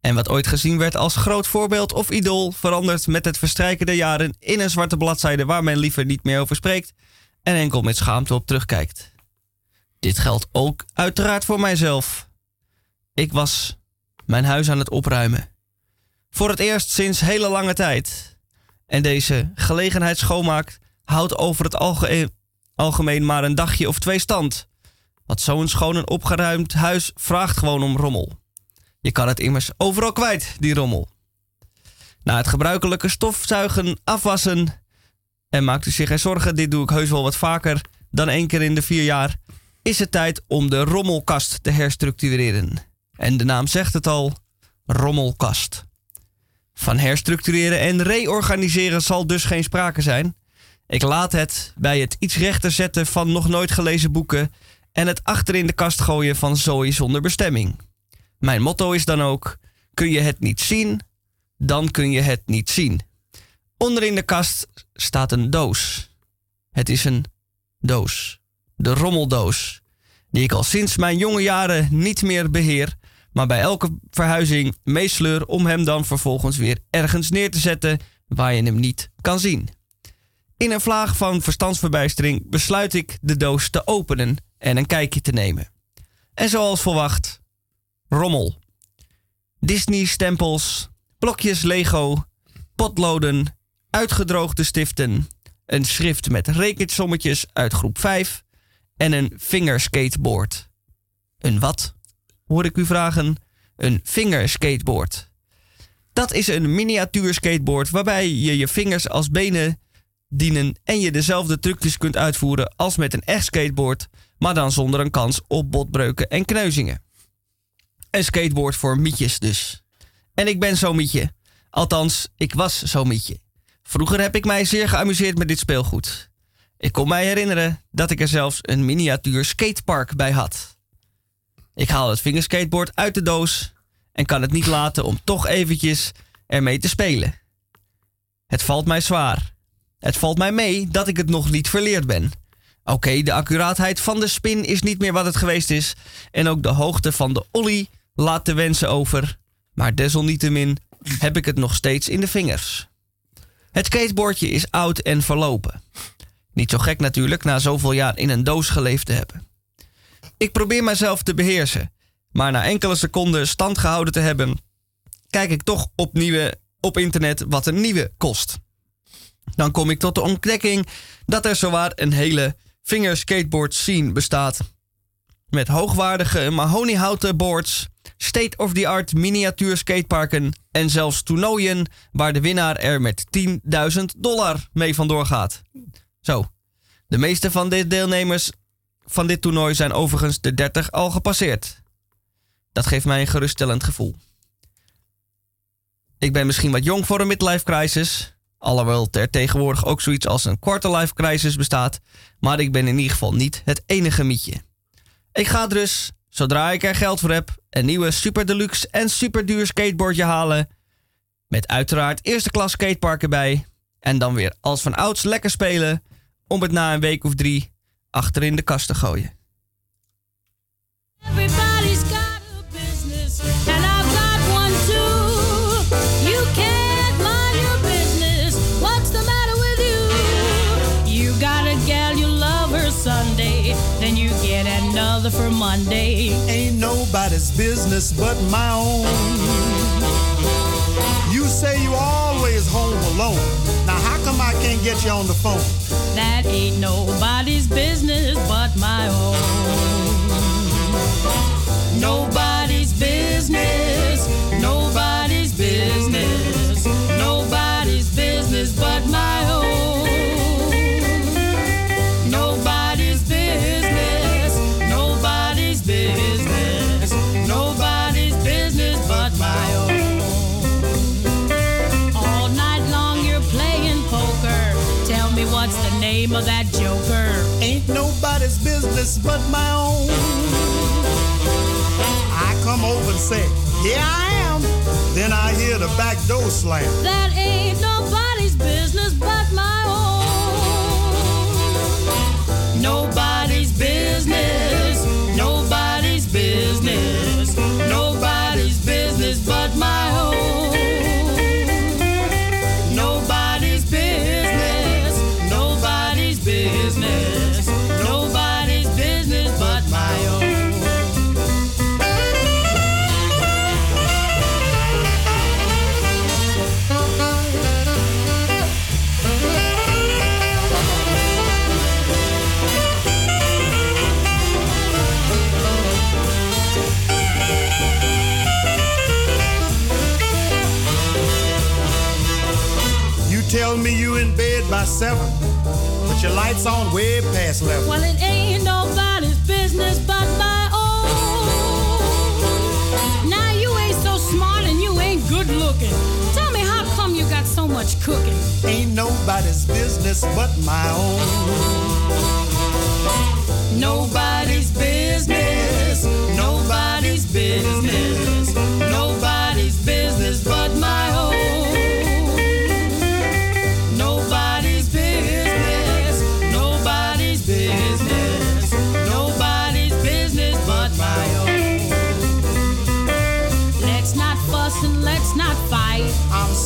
En wat ooit gezien werd als groot voorbeeld of idool verandert met het verstrijken der jaren in een zwarte bladzijde waar men liever niet meer over spreekt en enkel met schaamte op terugkijkt. Dit geldt ook uiteraard voor mijzelf. Ik was mijn huis aan het opruimen. Voor het eerst sinds hele lange tijd. En deze gelegenheidsschoonmaak houdt over het alge- algemeen maar een dagje of twee stand. Want zo'n schoon en opgeruimd huis vraagt gewoon om rommel. Je kan het immers overal kwijt, die rommel. Na het gebruikelijke stofzuigen, afwassen. En maakt u zich geen zorgen, dit doe ik heus wel wat vaker dan één keer in de vier jaar. Is het tijd om de rommelkast te herstructureren. En de naam zegt het al: rommelkast. Van herstructureren en reorganiseren zal dus geen sprake zijn. Ik laat het bij het iets rechter zetten van nog nooit gelezen boeken en het achter in de kast gooien van zooi zonder bestemming. Mijn motto is dan ook: kun je het niet zien, dan kun je het niet zien. Onder in de kast staat een doos. Het is een doos. De rommeldoos. Die ik al sinds mijn jonge jaren niet meer beheer, maar bij elke verhuizing meesleur om hem dan vervolgens weer ergens neer te zetten waar je hem niet kan zien. In een vlaag van verstandsverbijstering besluit ik de doos te openen en een kijkje te nemen. En zoals verwacht, rommel. Disney-stempels, blokjes Lego, potloden, uitgedroogde stiften, een schrift met rekensommetjes uit groep 5 en een fingerskateboard. Een wat? Hoor ik u vragen? Een fingerskateboard. Dat is een miniatuur skateboard waarbij je je vingers als benen dienen en je dezelfde trucjes kunt uitvoeren als met een echt skateboard, maar dan zonder een kans op botbreuken en kneuzingen. Een skateboard voor mietjes dus. En ik ben zo'n mietje. Althans, ik was zo'n mietje. Vroeger heb ik mij zeer geamuseerd met dit speelgoed. Ik kon mij herinneren dat ik er zelfs een miniatuur skatepark bij had. Ik haal het vingerskateboard uit de doos en kan het niet laten om toch eventjes ermee te spelen. Het valt mij zwaar. Het valt mij mee dat ik het nog niet verleerd ben. Oké, de accuraatheid van de spin is niet meer wat het geweest is. En ook de hoogte van de ollie laat de wensen over. Maar desalniettemin heb ik het nog steeds in de vingers. Het skateboardje is oud en verlopen. Niet zo gek natuurlijk na zoveel jaar in een doos geleefd te hebben. Ik probeer mezelf te beheersen, maar na enkele seconden stand gehouden te hebben, kijk ik toch op, nieuwe, op internet wat een nieuwe kost. Dan kom ik tot de ontdekking dat er zowaar een hele fingerskateboard scene bestaat. Met hoogwaardige mahoniehouten boards, state-of-the-art miniatuur skateparken en zelfs toernooien waar de winnaar er met 10.000 dollar mee vandoor gaat. Zo, de meeste van de deelnemers van dit toernooi zijn overigens de 30 al gepasseerd. Dat geeft mij een geruststellend gevoel. Ik ben misschien wat jong voor een midlife crisis, alhoewel er tegenwoordig ook zoiets als een quarterlife crisis bestaat, maar ik ben in ieder geval niet het enige mietje. Ik ga dus, zodra ik er geld voor heb, een nieuwe super deluxe en super duur skateboardje halen, met uiteraard eerste klas skatepark erbij, en dan weer als van ouds lekker spelen, om het na een week of drie achter in de kast te gooien. Another for Monday. Ain't nobody's business but my own. You say you always home alone. Now how come I can't get you on the phone? That ain't nobody's business but my own. Nobody's business, nobody's business, nobody's business but my own. Business but my own. I come over and say, Here I am. Then I hear the back door slam. That ain't nobody's business but my seven, but your lights on way past eleven. Well, it ain't nobody's business but my own. Now you ain't so smart and you ain't good looking. Tell me how come you got so much cooking? Ain't nobody's business but my own. Nobody's business. Nobody's business. Nobody's business but my own.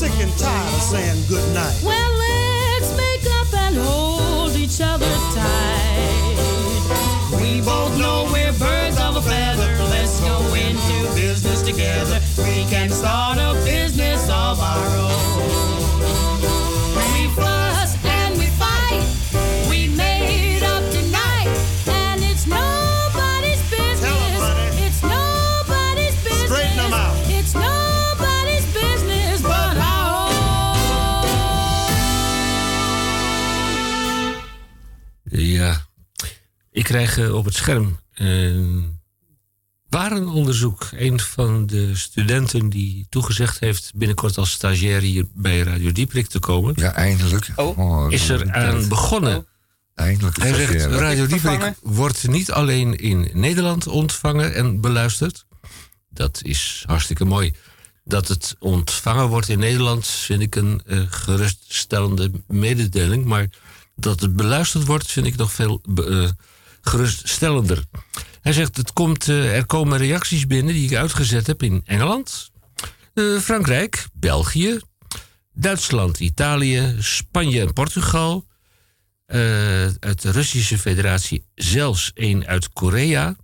Sick and tired of saying good night. Well, let's make up and hold each other tight. We both know we're birds of a feather. Let's go into business together. We can start ik krijg eh, op het scherm een warenonderzoek. Een van de studenten die toegezegd heeft binnenkort als stagiair hier bij Radio Dieprik te komen. Ja, eindelijk. Oh, is er aan begonnen. Eindelijk. Hij zegt. Radio Dieprik wordt niet alleen in Nederland ontvangen en beluisterd. Dat is hartstikke mooi. Dat het ontvangen wordt in Nederland vind ik een eh, geruststellende mededeling. Maar dat het beluisterd wordt vind ik nog veel eh, geruststellender. Hij zegt, het komt, eh, er komen reacties binnen die ik uitgezet heb in Engeland, eh, Frankrijk, België, Duitsland, Italië, Spanje en Portugal. Eh, uit de Russische Federatie zelfs één uit Korea.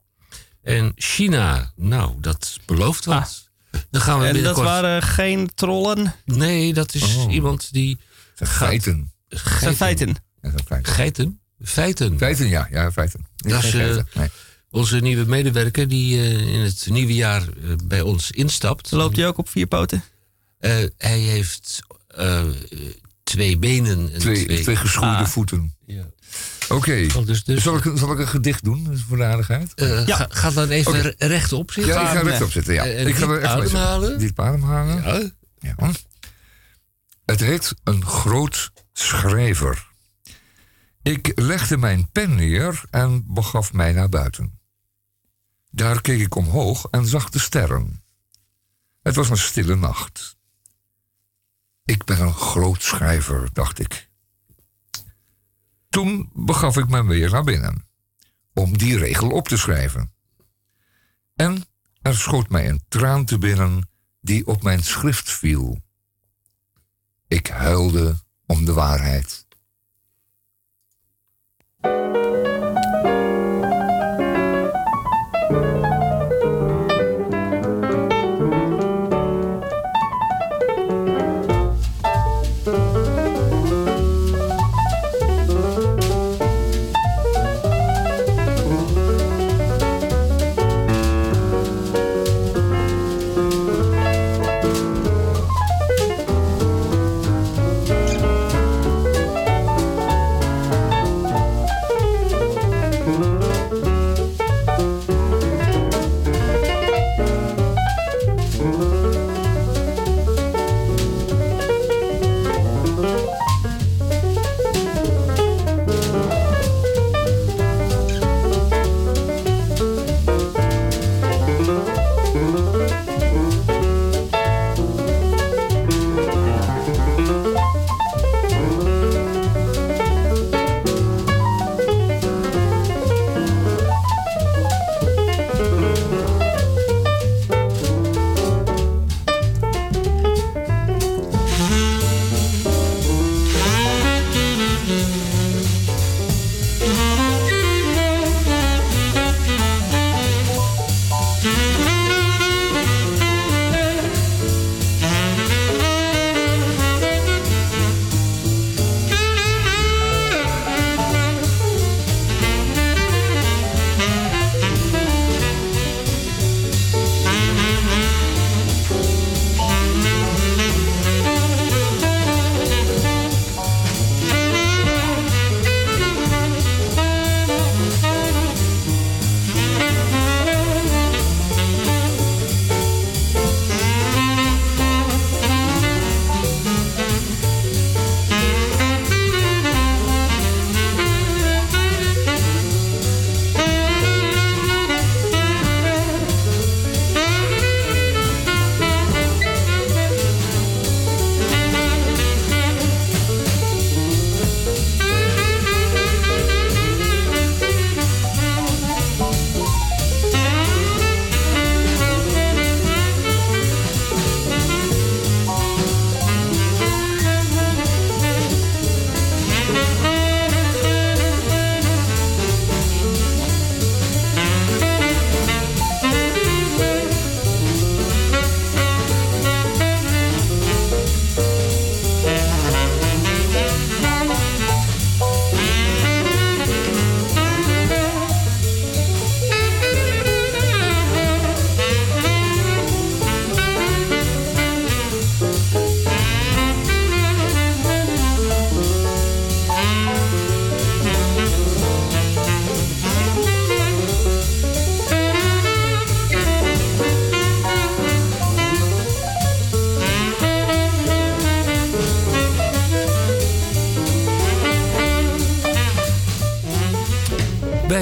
En China, nou, dat belooft wat. Dan gaan we En dat waren geen trollen. Nee, dat is Oh. iemand die... Dat zijn feiten. Geiten? Feiten. Feiten, ja. Ja, feiten. Niet Dat is, eh, feiten. Nee. Onze nieuwe medewerker die eh, in het nieuwe jaar eh, bij ons instapt. Loopt hij ook op vier poten? Eh, hij heeft eh, twee benen en Twee, twee... twee geschoeide Ah. voeten. Ja. Oké. Oh, dus, dus, Zal, ik, een- zal ik een gedicht doen voor de aardigheid? Ja. ga, ga dan even rechtop zitten. ja, ik ga rechtop zitten. Ja. Ik ga er echt ademhalen. Diep ademhalen. Ja. Ja. Het heet een groot schrijver. Ik legde mijn pen neer en begaf mij naar buiten. Daar keek ik omhoog en zag de sterren. Het was een stille nacht. Ik ben een groot schrijver, dacht ik. Toen begaf ik me weer naar binnen om die regel op te schrijven. En er schoot mij een traan te binnen die op mijn schrift viel. Ik huilde om de waarheid.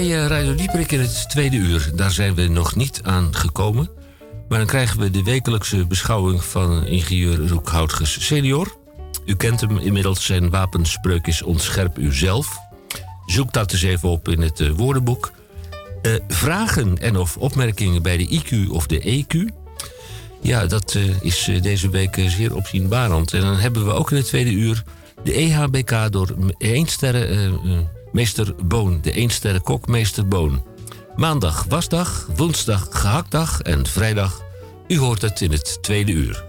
Bij Radio Dieprik in het tweede uur, daar zijn we nog niet aan gekomen. Maar dan krijgen we de wekelijkse beschouwing van ingenieur Roekhoutges senior. U kent hem inmiddels, zijn wapenspreuk is ontscherp uzelf. Zoek dat eens even op in het eh, woordenboek. Eh, vragen en of opmerkingen bij de IQ of de EQ... Ja, dat eh, is deze week zeer opzienbarend. En dan hebben we ook in het tweede uur de EHBK door eh, eh, meester Boon. De eensterren kok meester Boon. Maandag wasdag, woensdag gehaktdag en vrijdag. U hoort het in het tweede uur.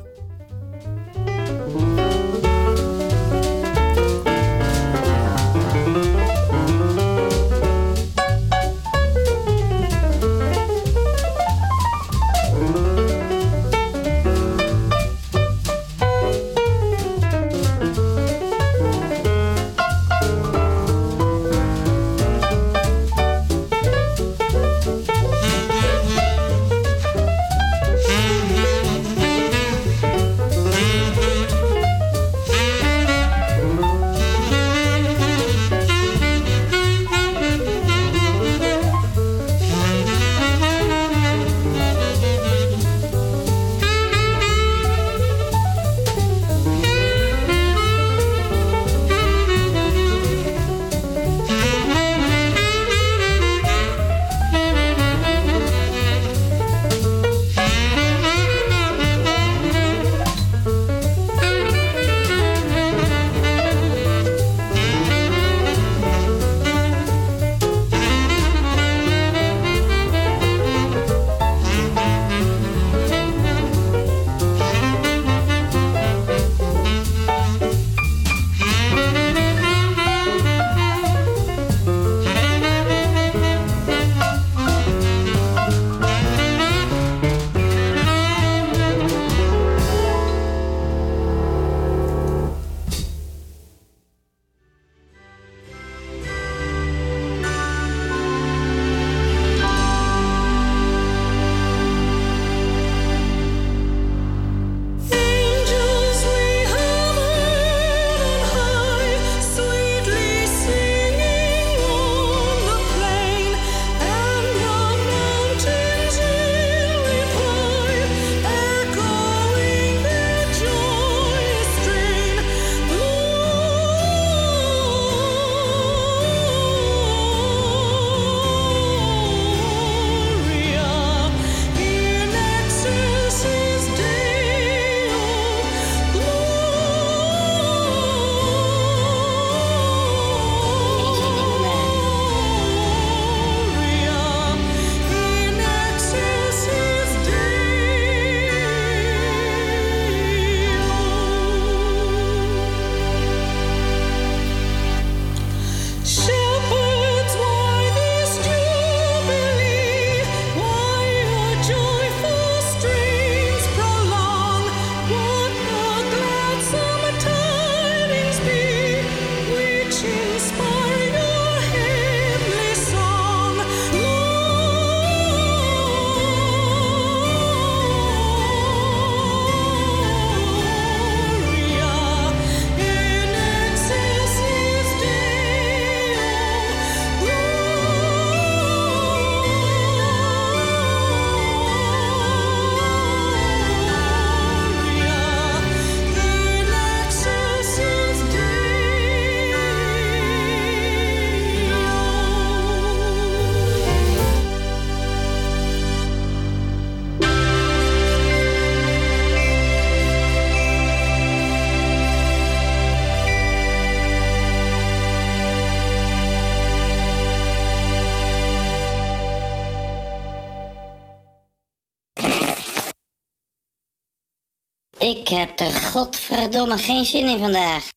Ik heb er godverdomme geen zin in vandaag.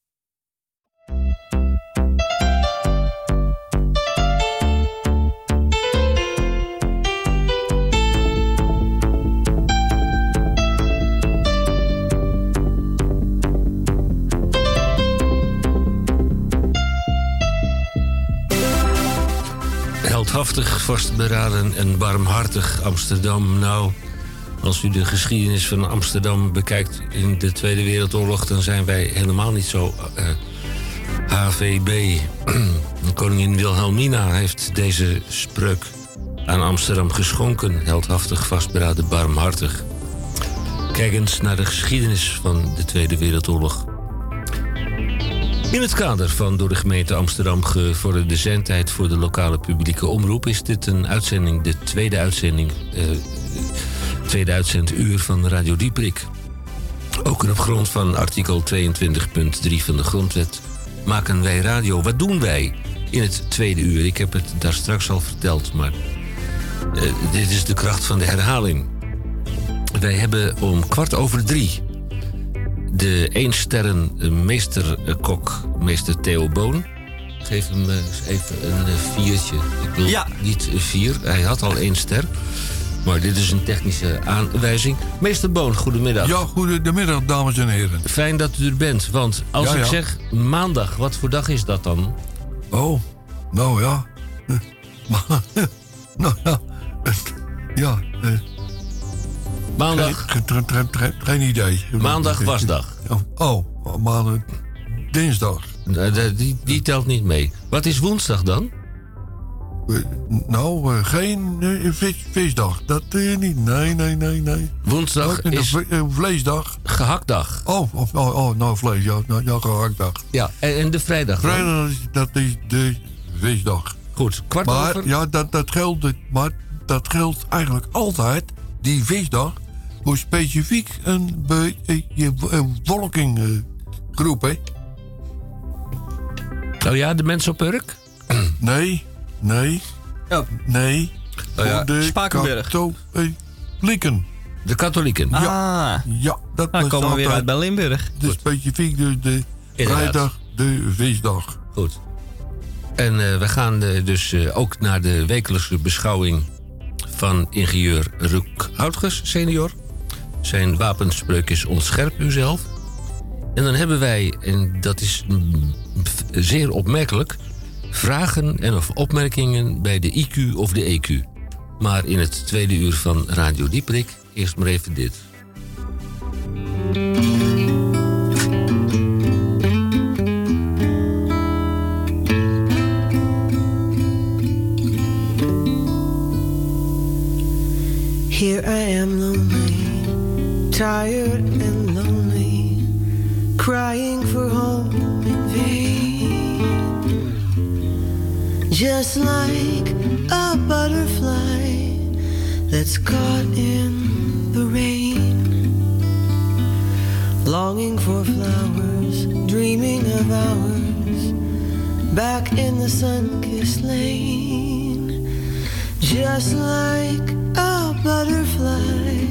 Heldhaftig, vastberaden en barmhartig Amsterdam. Nou, als u de geschiedenis van Amsterdam bekijkt in de Tweede Wereldoorlog, dan zijn wij helemaal niet zo eh, HVB. (clears throat) Koningin Wilhelmina heeft deze spreuk aan Amsterdam geschonken. Heldhaftig, vastberaden, barmhartig. Kijk eens naar de geschiedenis van de Tweede Wereldoorlog. In het kader van door de gemeente Amsterdam gevorderde zendtijd voor de lokale publieke omroep is dit een uitzending, de tweede uitzending, eh, tweede uitzenduur van Radio Dieprik. Ook op grond van artikel 22.3 van de Grondwet maken wij radio. Wat doen wij in het tweede uur? Ik heb het daar straks al verteld, maar eh, dit is de kracht van de herhaling. Wij hebben om kwart over drie de één-sterren meesterkok, meester Theo Boon. Geef hem eh, even een eh, viertje. Ik Ja. niet vier, hij had al één ster. Maar dit is een technische aanwijzing. Meester Boon, goedemiddag. Ja, goedemiddag, dames en heren. Fijn dat u er bent, want als Ja, ik ja. zeg maandag, wat voor dag is dat dan? Oh, nou ja. (laughs) Nou ja. Ja, eh, Maandag, geen, idee. maandag wasdag. Oh, maar eh, dinsdag. Eh, Die, die telt niet mee. Wat is woensdag dan? Eh, Nou, eh, geen eh, vis, visdag. Dat niet. Nee, nee, nee, nee. Woensdag een is vle- vleesdag. gehaktdag. Oh, of- oh, oh, nou vlees, ja, nou, ja gehaktdag. Ja, en, en de vrijdag? Vrijdag, is- dat is de visdag. Goed, kwart Maar over... ja, dat, dat, geldt, maar dat geldt eigenlijk altijd, die visdag, voor specifiek een, be, een, hè? Oh ja, de mensen op Urk? Nee, nee, Oh, nee. Oh ja, de Spakenburg. katholieken. De katholieken. ah, Ja, dat dan was komen we weer uit bij Limburg. specifiek de, de Inderdaad. vrijdag, de visdag. Goed. En eh, we gaan eh, dus eh, ook naar de wekelijkse beschouwing van ingenieur Ruk Houtges, senior. Zijn wapenspreuk is ontscherp uzelf. En dan hebben wij, en dat is mm, zeer opmerkelijk... vragen en of opmerkingen bij de IQ of de EQ. Maar in het tweede uur van Radio Dieprik eerst maar even dit. Here I am lonely, tired and lonely, crying for home Just like a butterfly that's caught in the rain, longing for flowers, dreaming of hours back in the sun-kissed lane. Just like a butterfly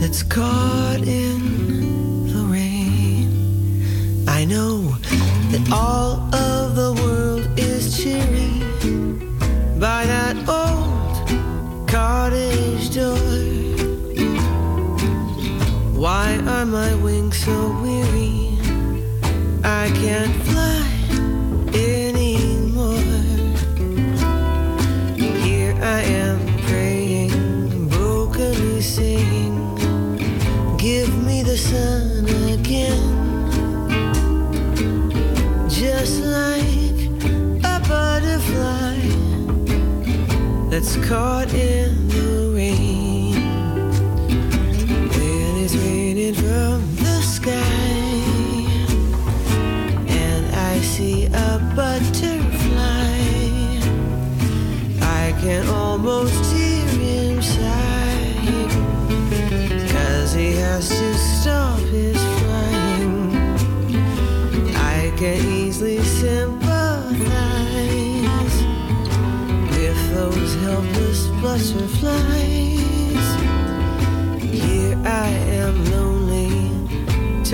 that's caught in the rain. I know that all of cheery by that old cottage door. Why are my wings so weary? I can't that's caught in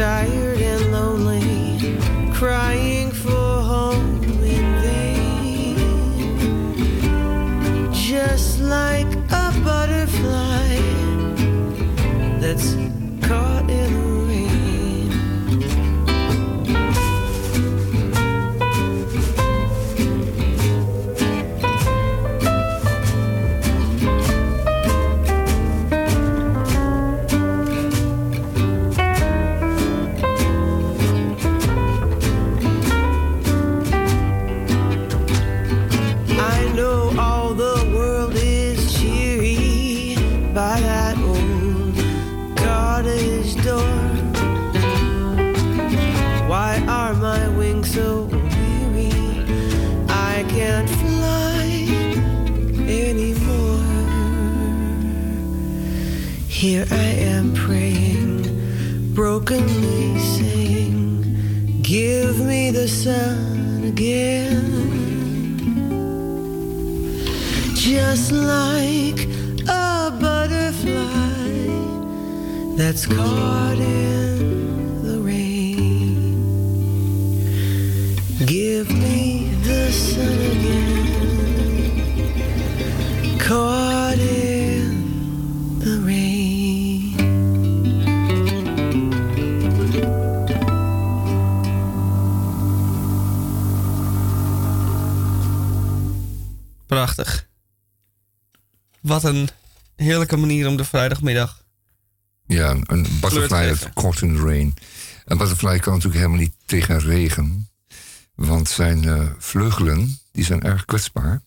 lonely, tired that's caught in the rain. Give me the sun again, caught in the rain. Prachtig. Wat een heerlijke manier om de vrijdagmiddag. Ja, een- butterfly in the rain. Een butterfly kan natuurlijk helemaal niet tegen regen. Want zijn eh, vleugelen die zijn erg kwetsbaar.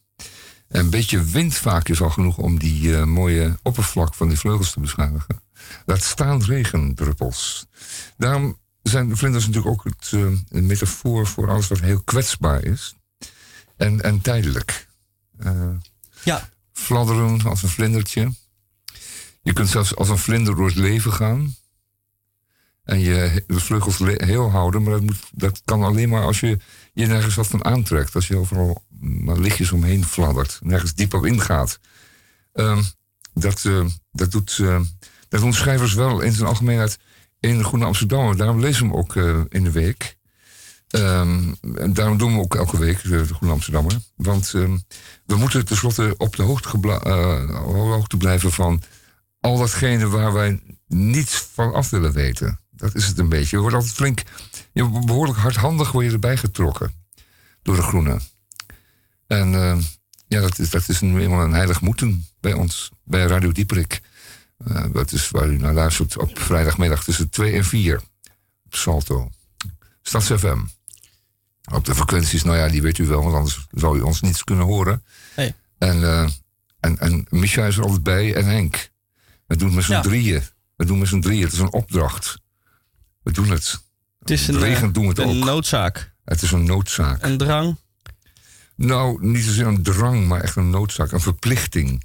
En een beetje wind vaak is al genoeg om die eh, mooie oppervlak van die vleugels te beschadigen. Laat staan regendruppels. Daarom zijn de vlinders natuurlijk ook het, eh, een metafoor voor alles wat heel kwetsbaar is. En, en tijdelijk. Ja. Fladderen als een vlindertje. Je kunt zelfs als een vlinder door het leven gaan. En je de vleugels le- heel houden. Maar dat, moet, dat kan alleen maar als je je nergens wat van aantrekt. Als je overal maar lichtjes omheen fladdert. Nergens diep op ingaat. Ehm, dat, eh, dat, doet, eh, dat doen schrijvers wel in zijn algemeenheid in Groene Amsterdammer. Daarom lezen we hem ook eh, in de week. Ehm, en daarom doen we ook elke week de, Groene Amsterdammer. Want ehm, we moeten tenslotte op de hoogte, hoogte blijven van al datgene waar wij niets van af willen weten. Dat is het een beetje. Je wordt altijd flink, je wordt behoorlijk hardhandig word je erbij getrokken door de Groene. En eh, ja, dat is, dat is nu eenmaal een heilig moeten bij ons, bij Radio Dieperik. Eh, dat is waar u naar luistert op vrijdagmiddag tussen 2 en 4 op Salto. Stads FM. Op de frequenties, nou ja, die weet u wel, want anders zou u ons niets kunnen horen. En, eh en, en Micha is er altijd bij en Henk. We doen het met z'n Ja. drieën. We doen met z'n drieën. Het is een opdracht. We doen het. Het is een, Regent eh, doen we het een ook. noodzaak. Het is een noodzaak. Een drang. Nou, niet zozeer een drang, maar echt een noodzaak, een verplichting.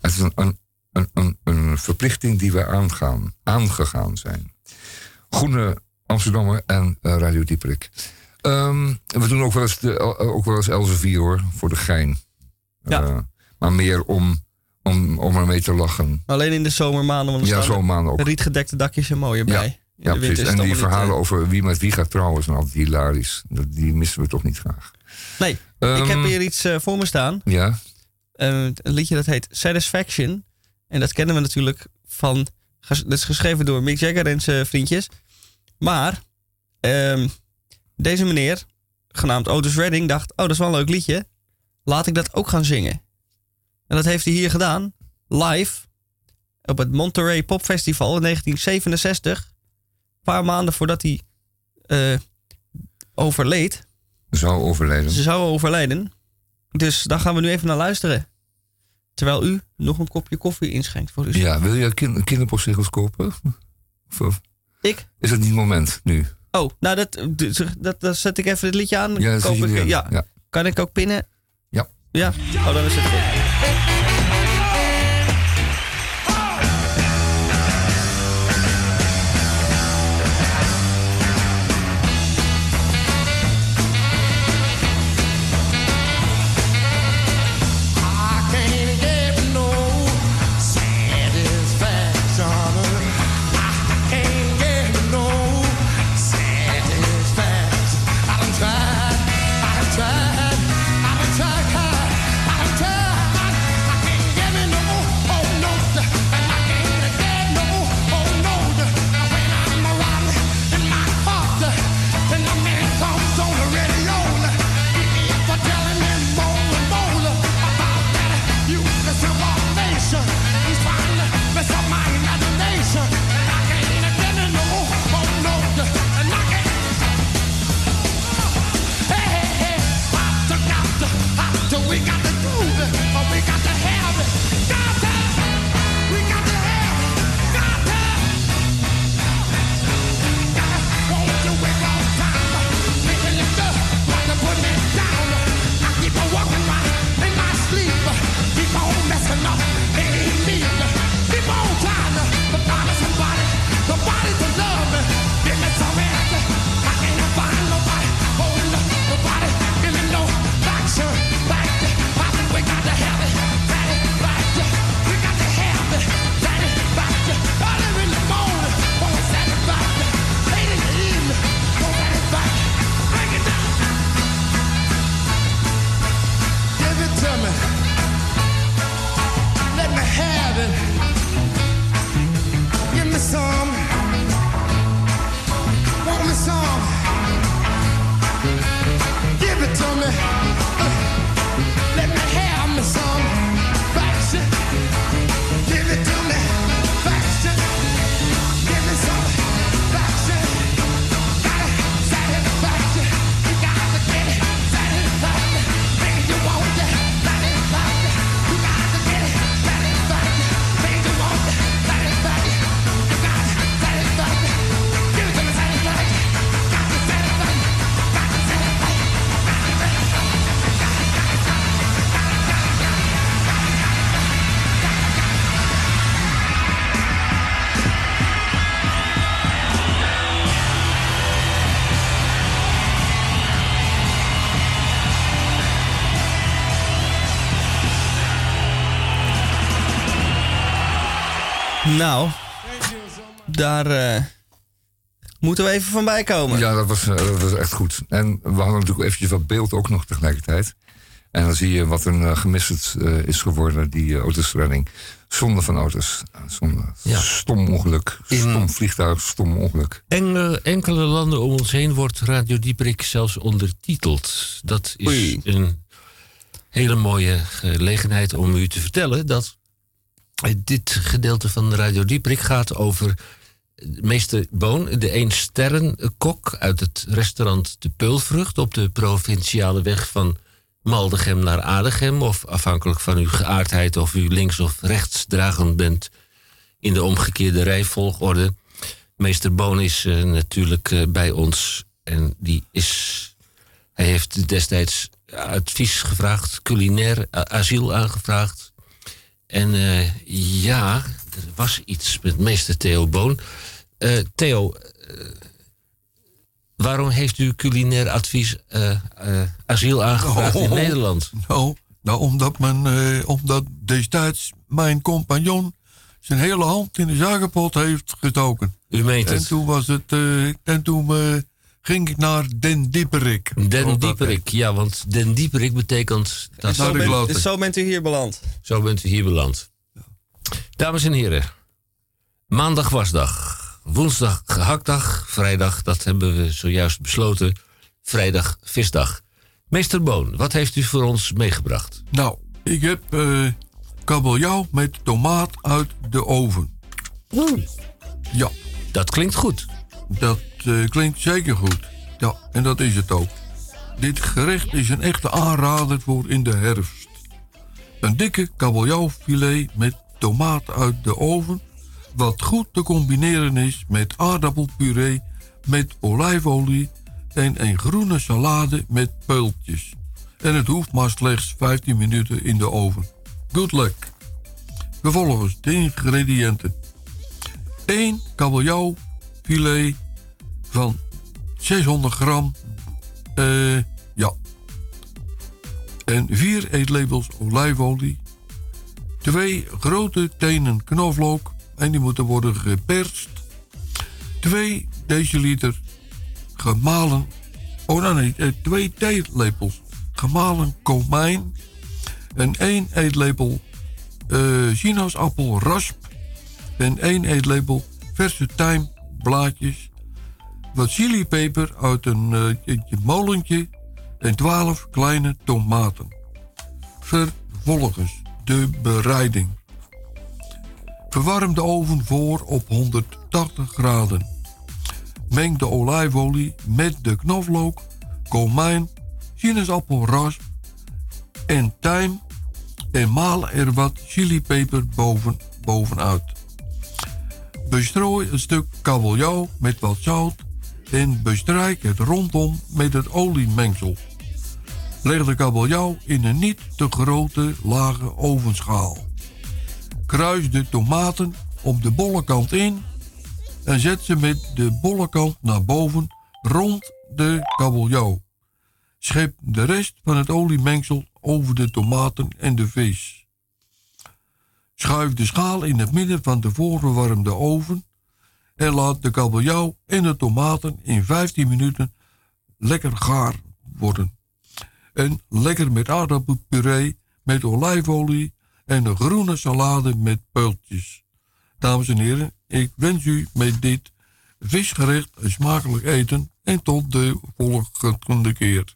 Het is een, een, een, een, een verplichting die wij aangaan, aangegaan zijn. Groene Amsterdammer en eh, Radio Dieperik. Ehm, we doen ook wel eens, de, eh, ook wel eens Elsevier hoor, voor de gein. Ja. Maar meer om, om, om ermee te lachen. Alleen in de zomermaanden. Want Ja, zomermaanden ook. de Rietgedekte dakjes en mooier bij. Ja, precies. En die niet, verhalen eh, over wie met wie gaat trouwen zijn altijd hilarisch. Dat- Die missen we toch niet graag. Nee, ik Ehm, heb hier iets eh, voor me staan. Ja, Eh, een liedje dat heet Satisfaction. En dat kennen we natuurlijk van... Dat is geschreven door Mick Jagger en zijn vriendjes. Maar ehm, deze meneer, genaamd Otis Redding, dacht... Oh, dat is wel een leuk liedje. Laat ik dat ook gaan zingen. En dat heeft hij hier gedaan. Live. Op het Monterey Pop Festival in 1967. Een paar maanden voordat hij eh, overleed. zou overlijden. Ze zou overlijden. Dus daar gaan we nu even naar luisteren. Terwijl u nog een kopje koffie inschenkt voor u. Ja, wil je kin kinderpostzegels kopen? Of, of- Ik? Is het niet het moment nu? Oh, nou, dat, dat, dat zet ik even het liedje aan. Ja, dat Koop ik. Ja. Kan ik ook pinnen? Ja. Ja? Oh, dan is het goed. I Nou, daar eh, moeten we even van bij komen. Ja, dat was, eh, dat was echt goed. En we hadden natuurlijk eventjes wat beeld ook nog tegelijkertijd. En dan zie je wat een uh, gemist eh, is geworden, die uh, autostrelling. Zonde van auto's. Zonde. Ja. Stom ongeluk. Stom vliegtuig, stom ongeluk. En enkele landen om ons heen wordt Radio Dieprik zelfs ondertiteld. Dat is Oei. een hele mooie gelegenheid om u te vertellen dat dit gedeelte van Radio Dieprik gaat over meester Boon, de één sterrenkok uit het restaurant De Peulvrucht op de provinciale weg van Maldegem naar Adegem. Of afhankelijk van uw geaardheid of u links of rechts dragend bent in de omgekeerde rijvolgorde. Meester Boon is eh, natuurlijk eh, bij ons en die is. Hij heeft destijds advies gevraagd, culinair asiel aangevraagd. En eh, ja, er was iets met meester Theo Boon. Eh, Theo, eh, waarom heeft u culinair advies asiel aangevraagd in Oh. Nederland? Nou, nou omdat, men, omdat destijds mijn compagnon zijn hele hand in de zagerpot heeft gestoken. U meent en het. toen was het. en toen ging ik naar Den Dieperik. Den Dieperik, ja, want Den Dieperik betekent... Dat Zo, bent, dus zo bent u hier beland. Zo bent u hier beland. Dames en heren, maandag wasdag, woensdag gehaktdag, vrijdag, dat hebben we zojuist besloten, vrijdag visdag. Meester Boon, wat heeft u voor ons meegebracht? Nou, ik heb eh kabeljauw met tomaat uit de oven. Ja. Dat klinkt goed. Dat eh, klinkt zeker goed. Ja, en dat is het ook. Dit gerecht is een echte aanrader voor in de herfst. Een dikke kabeljauwfilet met tomaat uit de oven... wat goed te combineren is met aardappelpuree met olijfolie... en een groene salade met peultjes. En het hoeft maar slechts 15 minuten in de oven. Good luck. Vervolgens de ingrediënten. 1 kabeljauwfilet van 600 gram. eh, ja. En 4 eetlepels olijfolie. 2 grote tenen knoflook. En die moeten worden geperst. 2 deciliter gemalen. Oh nee, nee 2 theelepels gemalen komijn. En 1 eetlepel eh sinaasappelrasp. En 1 eetlepel verse tijmblaadjes. Wat chilipeper uit een eh, je- je molentje. En 12 kleine tomaten. Vervolgens de bereiding. Verwarm de oven voor op 180 graden. Meng de olijfolie met de knoflook, komijn, sinaasappelrasp en tijm en maal er wat chilipeper boven, bovenuit. Bestrooi een stuk kabeljauw met wat zout en bestrijk het rondom met het oliemengsel. Leg de kabeljauw in een niet te grote lage ovenschaal. Kruis de tomaten op de bolle kant in en zet ze met de bolle kant naar boven rond de kabeljauw. Schep de rest van het oliemengsel over de tomaten en de vis. Schuif de schaal in het midden van de voorgewarmde oven en laat de kabeljauw en de tomaten in 15 minuten lekker gaar worden. En lekker met aardappelpuree, met olijfolie en een groene salade met peultjes. Dames en heren, ik wens u met dit visgerecht een smakelijk eten en tot de volgende keer.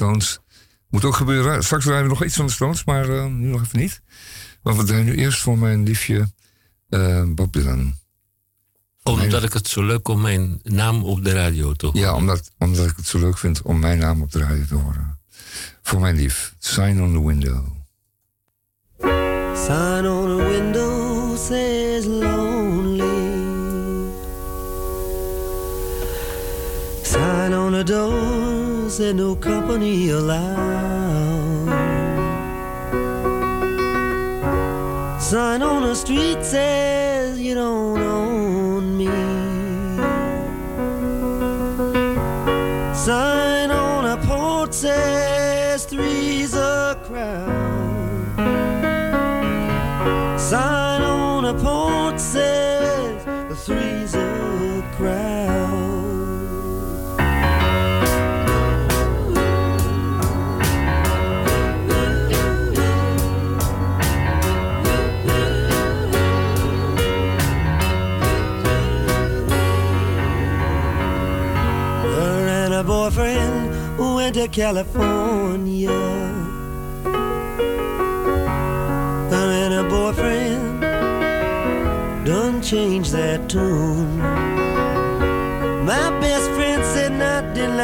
Stones. Moet ook gebeuren. Straks draaien we nog iets van de Stones, maar eh, nu nog even niet. Want we draaien nu eerst voor mijn liefje eh, Bob Dylan. Omdat ik het zo leuk om mijn naam op de radio te horen. Ja, omdat, omdat ik het zo leuk vind om mijn naam op de radio te horen. Voor mijn lief. Sign on the window. Sign on the window says lonely. Sign on the door said no company allowed. Sign on the street says you don't own California. Her and her boyfriend done changed that tune. My best friend said, Not till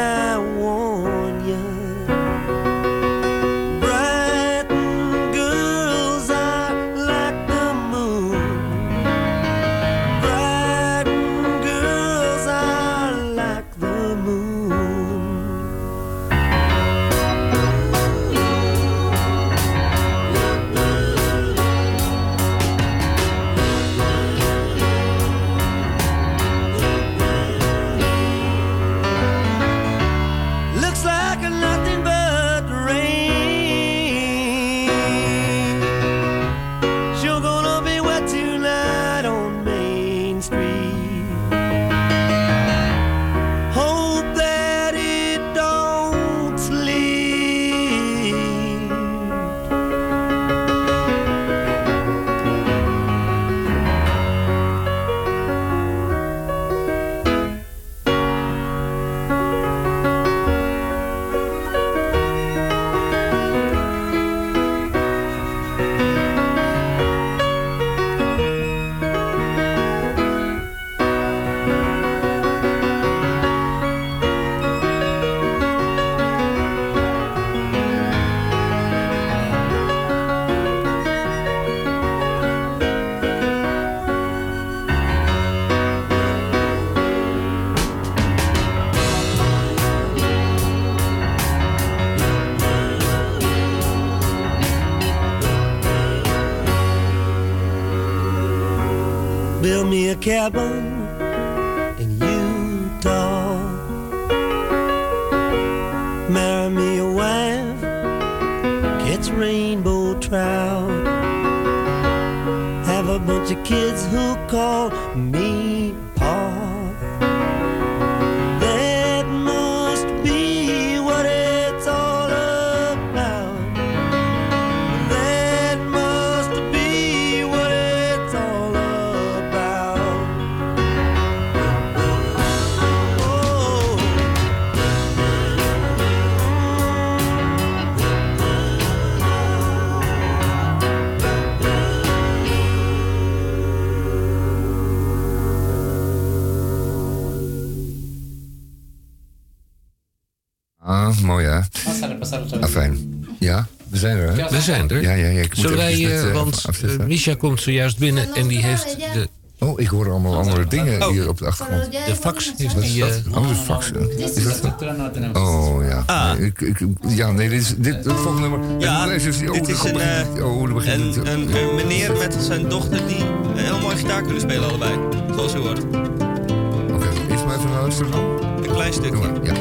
mooi hè? Passare, passare, Ah, fijn. Ja, we zijn er hè? We zijn er. Ja, ja, ja. Ik moet Zullen wij, dit, eh, eh, want afzetten. eh, Misha komt zojuist binnen en die heeft de, Oh, ik hoor allemaal andere dingen Oh. hier op de achtergrond. de fax. Heeft Wat is die, eh, Oh, de fax. Is dat? Oh, ja. Nee, ik, ik, ja, nee, dit is dit, het volgende nummer. Ja, deze dit oh, is dan een, begint oh, begint een, het. een, een meneer met zijn dochter die heel mooi gitaar kunnen spelen allebei. Zoals u hoort. Oké, eerst maar even luisteren dan. Een klein stukje. Ja.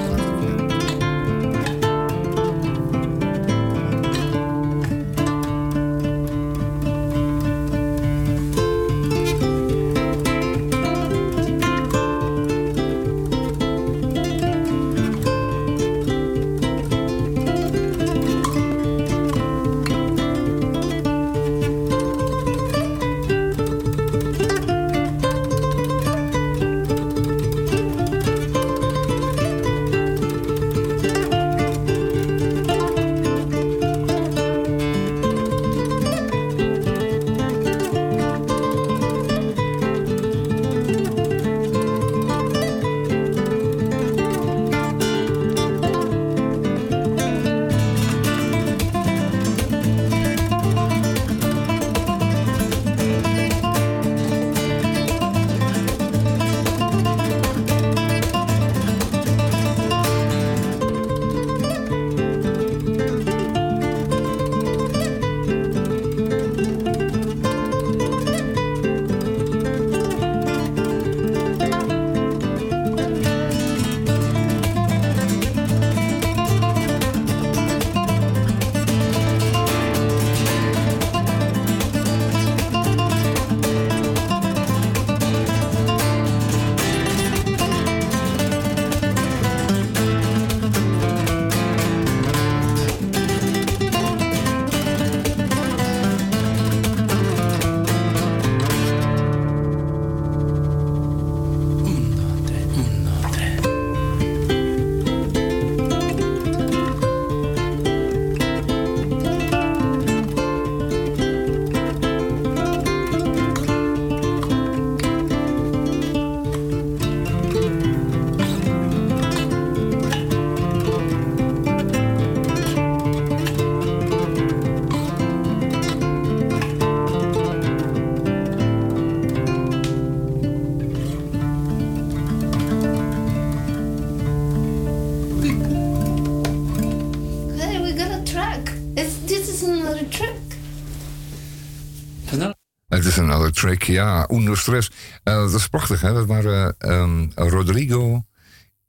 Ja, Under Stress. Eh, dat is prachtig, hè? Dat waren ehm, Rodrigo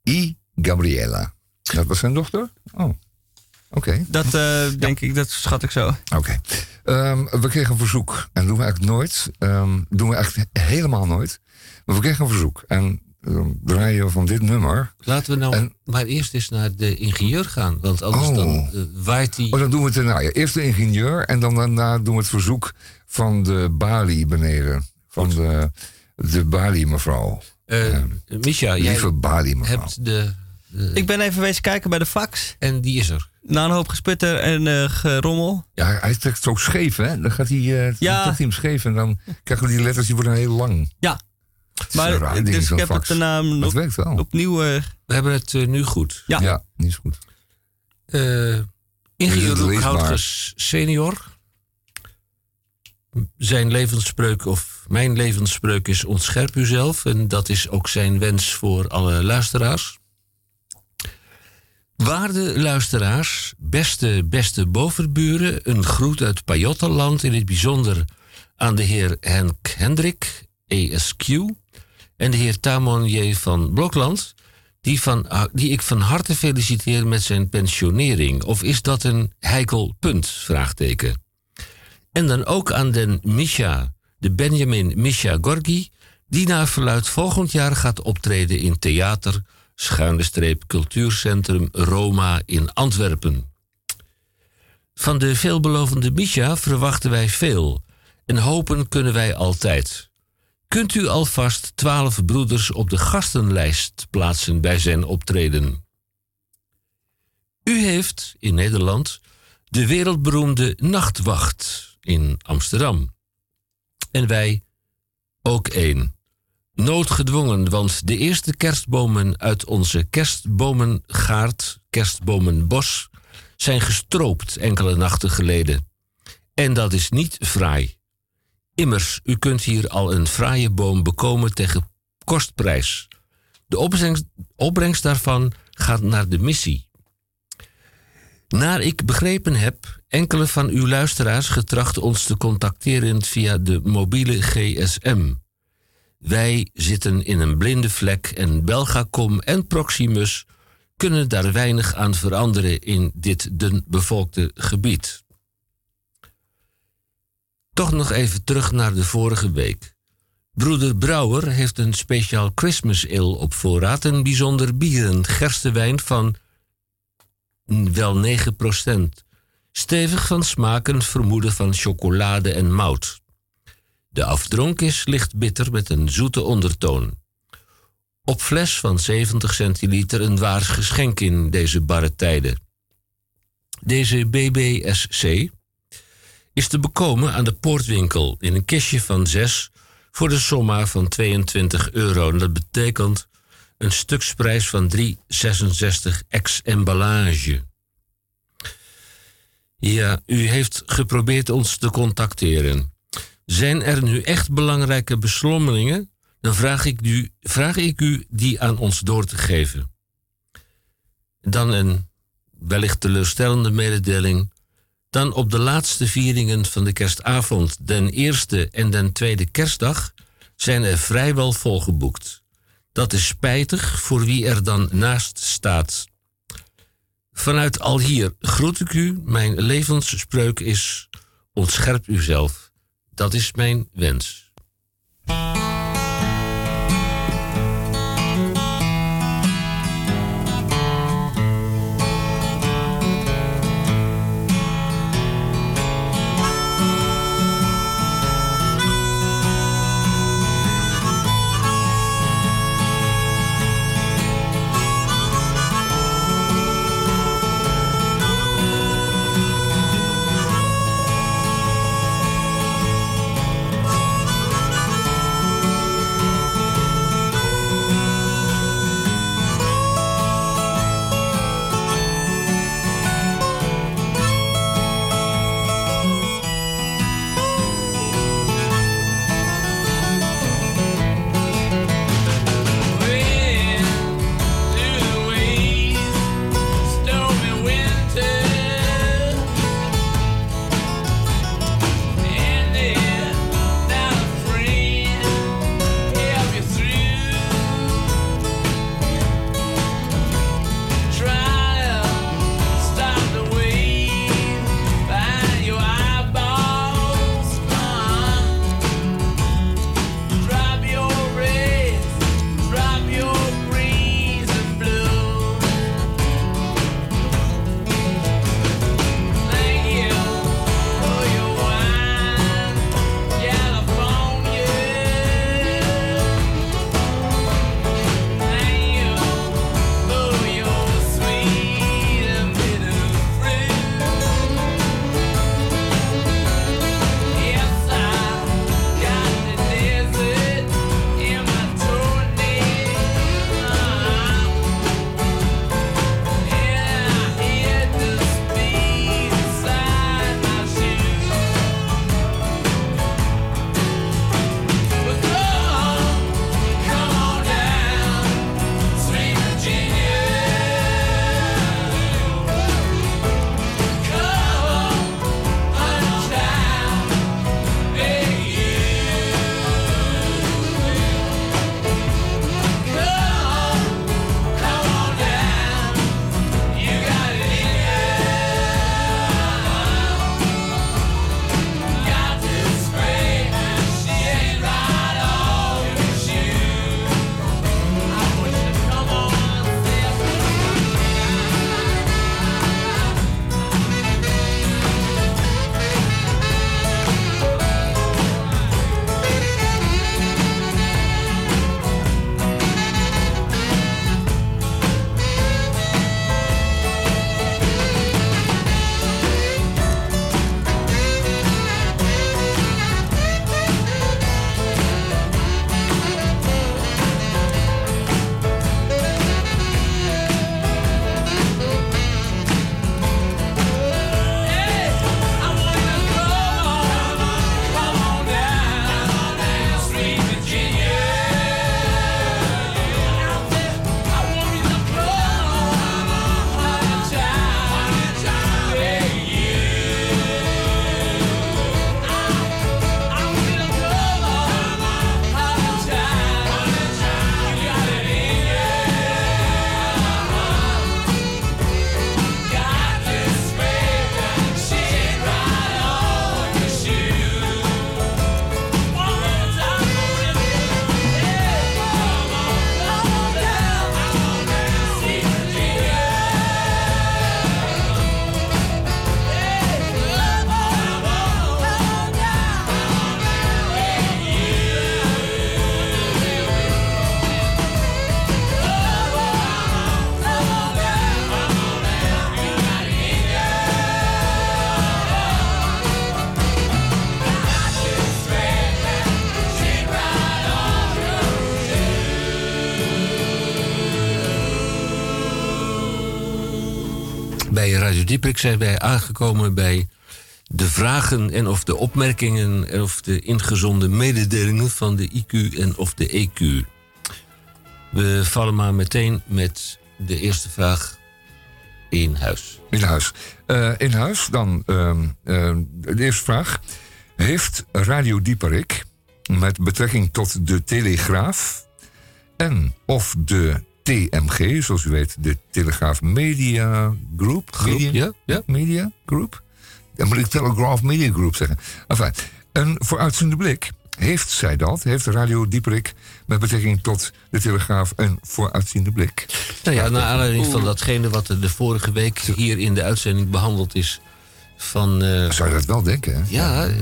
y Gabriela. Dat was zijn dochter? Oh, oké. Dat eh, denk ik, dat schat ik zo. Oké. Ehm, we kregen een verzoek. En doen we eigenlijk nooit. Ehm, doen we eigenlijk helemaal nooit. Maar we kregen een verzoek. En dan draaien we van dit nummer. Laten we nou maar eerst eens naar de ingenieur gaan. Want anders Oh. dan eh, waait hij... Oh, dan doen we het daarna. Ja, eerst de ingenieur en dan daarna doen we het verzoek van de Bali beneden. Van de, de Bali mevrouw. Eh Misha, jij Lieve Bali mevrouw. hebt de, de- Ik ben even wezen kijken bij de fax. En die is er. Na een hoop gesputter en eh, gerommel. Ja, hij trekt zo scheef, hè? Dan gaat hij, eh dan Ja. trekt hij hem scheef en dan krijgen we die letters, die worden heel lang. Ja. Maar dus ik heb fax. het de naam Maar op, het werkt wel. opnieuw. eh, We hebben het eh, nu goed. Ja. Ja, niet goed. Eh Is Roek leesbaar? Houtges senior. Zijn levensspreuk, of mijn levensspreuk is ontscherp uzelf. En dat is ook zijn wens voor alle luisteraars. Waarde luisteraars, beste, beste bovenburen, een groet uit Pajottenland, in het bijzonder aan de heer Henk Hendrik, ESQ, en de heer Tamon J. van Blokland, die, van, ah, die ik van harte feliciteer met zijn pensionering. Of is dat een heikel punt? Vraagteken. En dan ook aan den Misha, de Benjamin Misha Gorgi, die naar verluid volgend jaar gaat optreden in theater, schuine streep cultuurcentrum Roma in Antwerpen. Van de veelbelovende Misha verwachten wij veel en hopen kunnen wij altijd. Kunt u alvast twaalf broeders op de gastenlijst plaatsen bij zijn optreden? U heeft in Nederland de wereldberoemde Nachtwacht in Amsterdam. En wij ook één. Noodgedwongen, want de eerste kerstbomen uit onze kerstbomengaard, kerstbomenbos, zijn gestroopt enkele nachten geleden. En dat is niet fraai. Immers, u kunt hier al een fraaie boom bekomen tegen kostprijs. De opbrengst, daarvan gaat naar de missie. Naar ik begrepen heb, enkele van uw luisteraars getracht ons te contacteren via de mobiele GSM. Wij zitten in een blinde vlek en Belgacom en Proximus kunnen daar weinig aan veranderen in dit dun bevolkte gebied. Toch nog even terug naar de vorige week. Broeder Brouwer heeft een speciaal Christmas ale op voorraad. Een bijzonder bier, een gerstewijn van wel 9%. Stevig van smaak en vermoeden van chocolade en mout. De afdronk is licht bitter met een zoete ondertoon. Op fles van 70 centiliter een waar geschenk in deze barre tijden. Deze BBSC is te bekomen aan de poortwinkel in een kistje van 6 voor de somma van 22 euro. En dat betekent een stuksprijs van 3,66 ex-emballage. Ja, u heeft geprobeerd ons te contacteren. Zijn er nu echt belangrijke beslommeringen? Dan vraag ik, u, vraag ik u die aan ons door te geven. Dan een wellicht teleurstellende mededeling. Dan op de laatste vieringen van de kerstavond, den eerste en den tweede kerstdag, zijn er vrijwel volgeboekt. Dat is spijtig voor wie er dan naast staat. Vanuit al hier groet ik u. Mijn levensspreuk is: ontscherp uzelf. Dat is mijn wens. Zijn wij aangekomen bij de vragen en of de opmerkingen en of de ingezonden mededelingen van de IQ en of de EQ. We vallen maar meteen met de eerste vraag in huis. In huis. Eh, in huis, dan ehm, ehm, de eerste vraag. Heeft Radio Dieperik met betrekking tot de Telegraaf en of de TMG, zoals u weet, de Telegraaf Media Group. Groep, Media, ja, ja. Media Group. Dan moet ik Telegraph Media Group zeggen. Enfin, een vooruitziende blik. Heeft zij dat? Heeft Radio Dieperik met betrekking tot de Telegraaf een vooruitziende blik? Nou ja, naar aanleiding van datgene wat er de vorige week hier in de uitzending behandeld is. Van, eh, Zou je dat wel denken? Hè? ja, eh,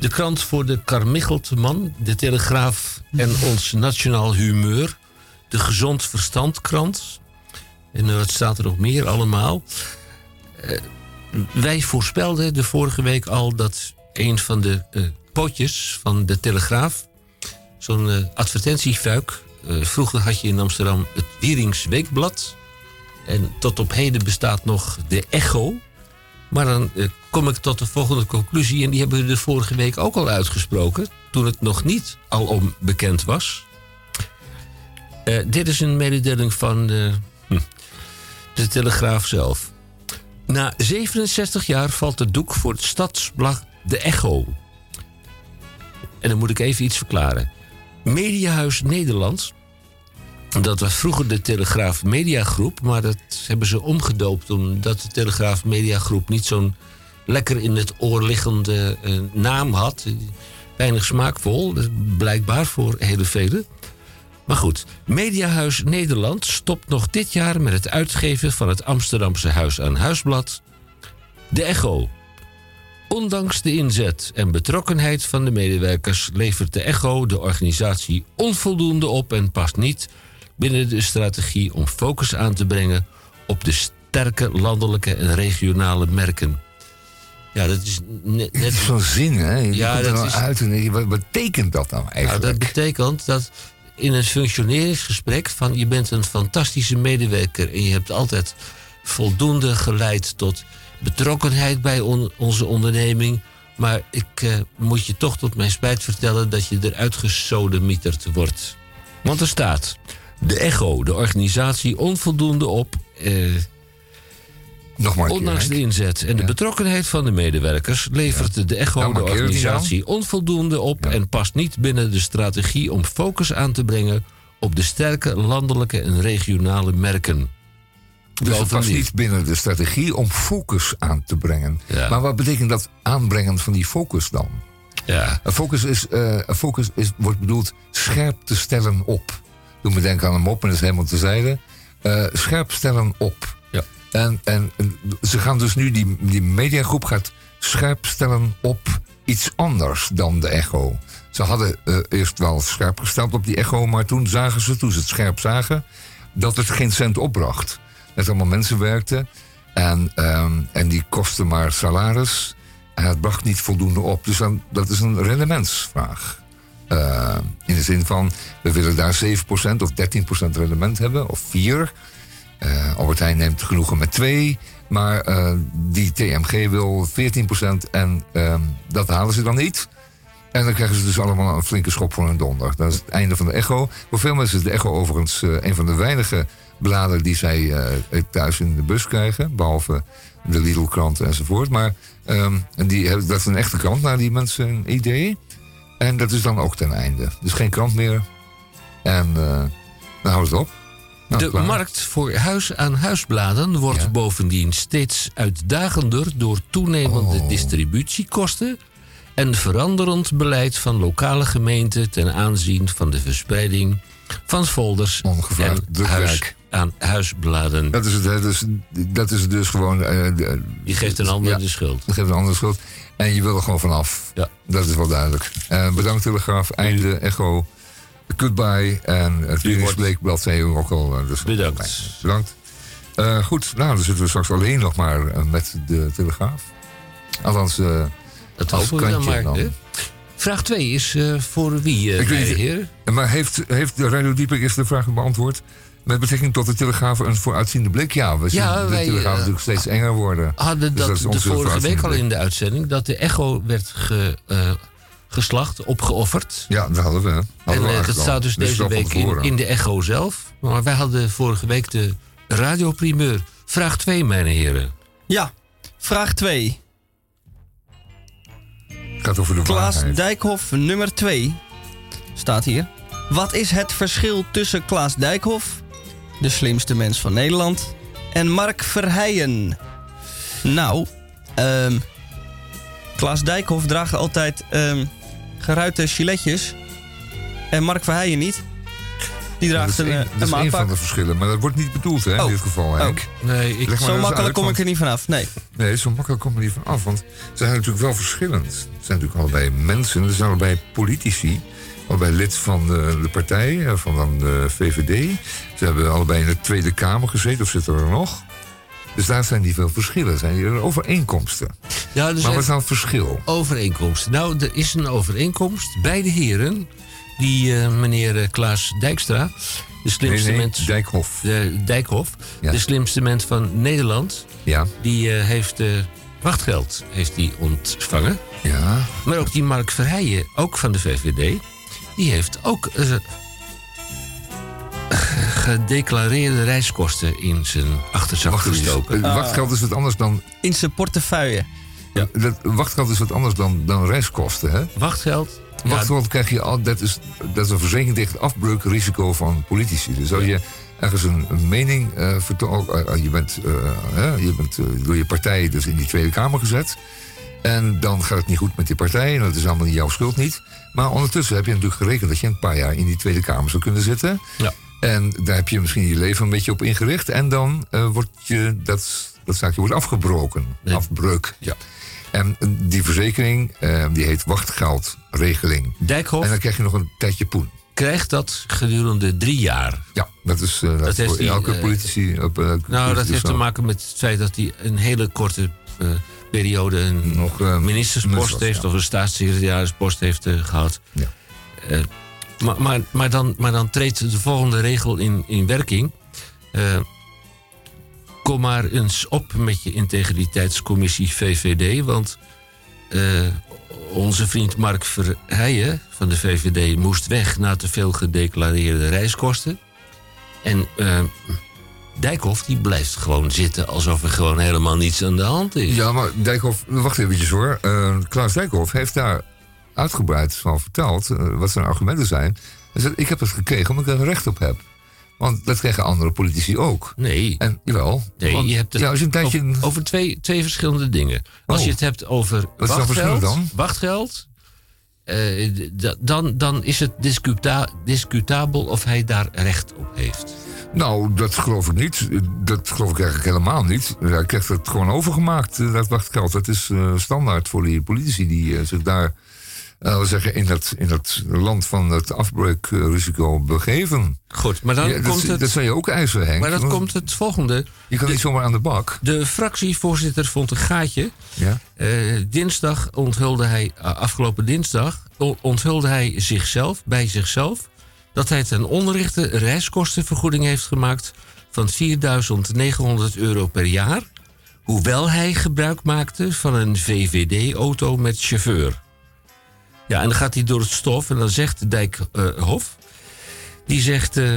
de krant voor de Karmichelt man, de Telegraaf en (laughs) ons Nationaal Humeur. De Gezond Verstand krant. En wat staat er nog meer allemaal? Eh, wij voorspelden de vorige week al dat een van de eh, potjes van de Telegraaf, zo'n eh, advertentiefuik. vroeger had je in Amsterdam het Wierings Weekblad. En tot op heden bestaat nog de Echo. Maar dan kom ik tot de volgende conclusie. En die hebben we de vorige week ook al uitgesproken. Toen het nog niet alom bekend was. Eh, dit is een mededeling van eh, hm, de Telegraaf zelf. Na 67 jaar valt het doek voor het stadsblad De Echo. En dan moet ik even iets verklaren. Mediahuis Nederland. Dat was vroeger de Telegraaf Mediagroep, maar dat hebben ze omgedoopt omdat de Telegraaf Mediagroep niet zo'n lekker in het oor liggende eh, naam had. Weinig smaakvol, is blijkbaar voor hele velen. Maar goed, Mediahuis Nederland stopt nog dit jaar met het uitgeven van het Amsterdamse Huis aan Huisblad. De Echo. Ondanks de inzet en betrokkenheid van de medewerkers levert de Echo de organisatie onvoldoende op en past niet binnen de strategie om focus aan te brengen op de sterke landelijke en regionale merken. Ja, dat is net. net Zo'n zin, hè? Je Ja, dat nou is- uit en wat betekent dat nou Nou, eigenlijk? dat betekent dat in een functioneringsgesprek van je bent een fantastische medewerker en je hebt altijd voldoende geleid tot betrokkenheid bij on- onze onderneming. Maar ik eh, moet je toch tot mijn spijt vertellen dat je eruit gesodemieterd wordt. Want er staat, de ECHO, de organisatie, onvoldoende op. eh, Keer, Ondanks de inzet en de betrokkenheid van de medewerkers levert de ECHO Nou, de organisatie onvoldoende op en past niet binnen de strategie om focus aan te brengen op de sterke landelijke en regionale merken. Dus het niet binnen de strategie om focus aan te brengen. Maar wat betekent dat aanbrengen van die focus dan? Ja. Een focus, is, eh, focus is, wordt bedoeld scherp te stellen op. Doe me denken aan een mop, en dat is helemaal terzijde. Eh scherp stellen op. En, en ze gaan dus nu, die, die mediagroep gaat scherp stellen op iets anders dan de echo. Ze hadden eh, eerst wel scherp gesteld op die echo, maar toen zagen ze, toen ze het scherp zagen, dat het geen cent opbracht. Dat allemaal mensen werkten en, ehm, en die kostten maar salaris. En het bracht niet voldoende op. Dus dan, dat is een rendementsvraag. Eh, in de zin van, we willen daar 7% of 13% rendement hebben, of 4. Eh Albert Heijn neemt genoegen met 2. Maar eh, die TMG wil 14% en ehm, dat halen ze dan niet. En dan krijgen ze dus allemaal een flinke schop voor hun donder. Dat is het einde van de Echo. Voor veel mensen is de Echo overigens eh, een van de weinige bladen die zij thuis in de bus krijgen. Behalve de Lidl-kranten enzovoort. Maar en die, dat is een echte krant naar die mensen een idee. En dat is dan ook ten einde. Dus geen krant meer. En dan houden ze het op. Nou, de klaar. markt voor huis-aan-huisbladen wordt bovendien steeds uitdagender door toenemende Oh. distributiekosten en veranderend beleid van lokale gemeenten ten aanzien van de verspreiding van folders Ongevraagd en drukwerk. huis-aan-huisbladen. Dat is het, hè. Dus, dat is dus gewoon... eh, de- Je geeft een ander Ja. de schuld. Je geeft een ander schuld. En je wil er gewoon vanaf. Ja. Dat is wel duidelijk. Eh, bedankt Telegraaf, Einde, Echo, Goodbye en het Weeringsbleekblad zei u ook al. eh, dus Bedankt. Bedankt. Eh, goed, nou dan zitten we straks alleen nog maar eh, met de Telegraaf. Althans, eh Dat hopen we dan kantje maar. hè? Vraag 2 is voor wie, Ik weet heer? Maar heeft, heeft de Radio de vraag beantwoord? Met betrekking tot de Telegraaf een vooruitziende blik, ja. We zien Ja, de wij, Telegraaf natuurlijk steeds enger worden. hadden Dus dat, is de vorige week al in de uitzending... dat de echo werd ge, geslacht, opgeofferd. Ja, dat hadden we. Hadden en we eh, dat staat dus Dus deze week in, in de echo zelf. Maar wij hadden vorige week de radioprimeur. Vraag 2, mijn heren. Ja, vraag 2. gaat over de Klaas waarheid. Dijkhoff nummer 2 staat hier. Wat is het verschil tussen Klaas Dijkhoff, de slimste mens van Nederland, en Mark Verheijen? Nou, ehm Klaas Dijkhoff draagt altijd ehm geruite giletjes en Mark Verheijen niet. Die Dat draagt is een, een, eh, dat een is een van maatpak. de verschillen, maar dat wordt niet bedoeld hè, Oh. in dit geval, Henk. Nee, ik, Zo makkelijk uit, kom want- ik er niet vanaf. Nee. Nee, zo makkelijk kom je niet van af. Want ze zijn natuurlijk wel verschillend. Ze zijn natuurlijk allebei mensen. Ze zijn allebei politici. Allebei lid van de, de partij, eh, van dan de VVD. Ze hebben allebei in de Tweede Kamer gezeten, of zitten er nog. Dus daar zijn niet veel verschillen. Zijn hier overeenkomsten. Ja, er maar wat is nou het verschil? overeenkomsten. Nou, er is een overeenkomst. Beide heren, die eh, meneer eh, Klaas Dijkstra... de slimste Nee, nee, mens... Dijkhoff. de Dijkhoff, Ja. de slimste mens van Nederland... Ja, die eh, heeft eh, wachtgeld heeft die ontvangen. ja. Maar ook die Mark Verheijen, ook van de VVD... die heeft ook eh, gedeclareerde reiskosten in zijn achterzak gestoken. Wachtgeld is wat anders dan... In zijn portefeuille. Dat, wachtgeld is wat anders dan, dan reiskosten, hè? Wachtgeld? Ja, Wachtgeld krijg je al, dat is, dat is een verzekering tegen het afbreukrisico van politici. Dus als je ergens een, een mening eh vertoont, je bent, eh, hè, je bent eh, door je partij dus in die Tweede Kamer gezet. En dan gaat het niet goed met die partij, en dat is allemaal niet jouw schuld niet. Maar ondertussen heb je natuurlijk gerekend dat je een paar jaar in die Tweede Kamer zou kunnen zitten. Ja. En daar heb je misschien je leven een beetje op ingericht. En dan eh, wordt je, dat, dat zaakje wordt afgebroken. Nee. Afbreuk. Ja. En die verzekering, eh, die heet wachtgeldregeling. Dijkhoff En dan krijg je nog een tijdje poen. krijgt dat gedurende drie jaar. Ja, dat is dat heeft voor hij, elke eh, politici. Op, Nou, dat heeft te maken met het feit dat hij een hele korte periode een Nog, ministerspost minister, heeft ja. of een staatssecretarispost heeft eh, gehad. Ja. Maar, maar, maar, dan, maar dan treedt de volgende regel in, in werking. Kom maar eens op met je integriteitscommissie VVD. Want eh, onze vriend Mark Verheijen van de VVD moest weg na te veel gedeclareerde reiskosten. En eh, Dijkhoff die blijft gewoon zitten alsof er gewoon helemaal niets aan de hand is. Ja, maar Dijkhoff, wacht eventjes hoor. Eh, Klaas Dijkhoff heeft daar uitgebreid van verteld wat zijn argumenten zijn. Hij zegt, ik heb het gekregen omdat ik er recht op heb. Want dat krijgen andere politici ook. Nee. En jawel. Nee, want, je hebt het ja, als je een tijdje... over, over twee, twee verschillende dingen. Als Oh. je het hebt over Wat wachtgeld, dan? wachtgeld eh, dan, dan is het discuta discutabel of hij daar recht op heeft. Nou, dat geloof ik niet. Dat geloof ik eigenlijk helemaal niet. Hij krijgt het gewoon overgemaakt, eh, dat wachtgeld. Dat is eh, standaard voor die politici die zich daar we zeggen, in, dat, in dat land van het afbreukrisico begeven. Goed, maar dan Ja, dat, komt het... dat zou je ook eisen, Henk. maar dat Want komt het volgende. Je kan niet zomaar aan de bak. De fractievoorzitter vond een gaatje. Ja? Eh, dinsdag onthulde hij, eh, afgelopen dinsdag, onthulde hij zichzelf, bij zichzelf, dat hij ten onrechte een reiskostenvergoeding heeft gemaakt van 4.900 euro per jaar, hoewel hij gebruik maakte van een VVD-auto met chauffeur. Ja, en dan gaat hij door het stof en dan zegt de Dijkhof, die zegt, eh,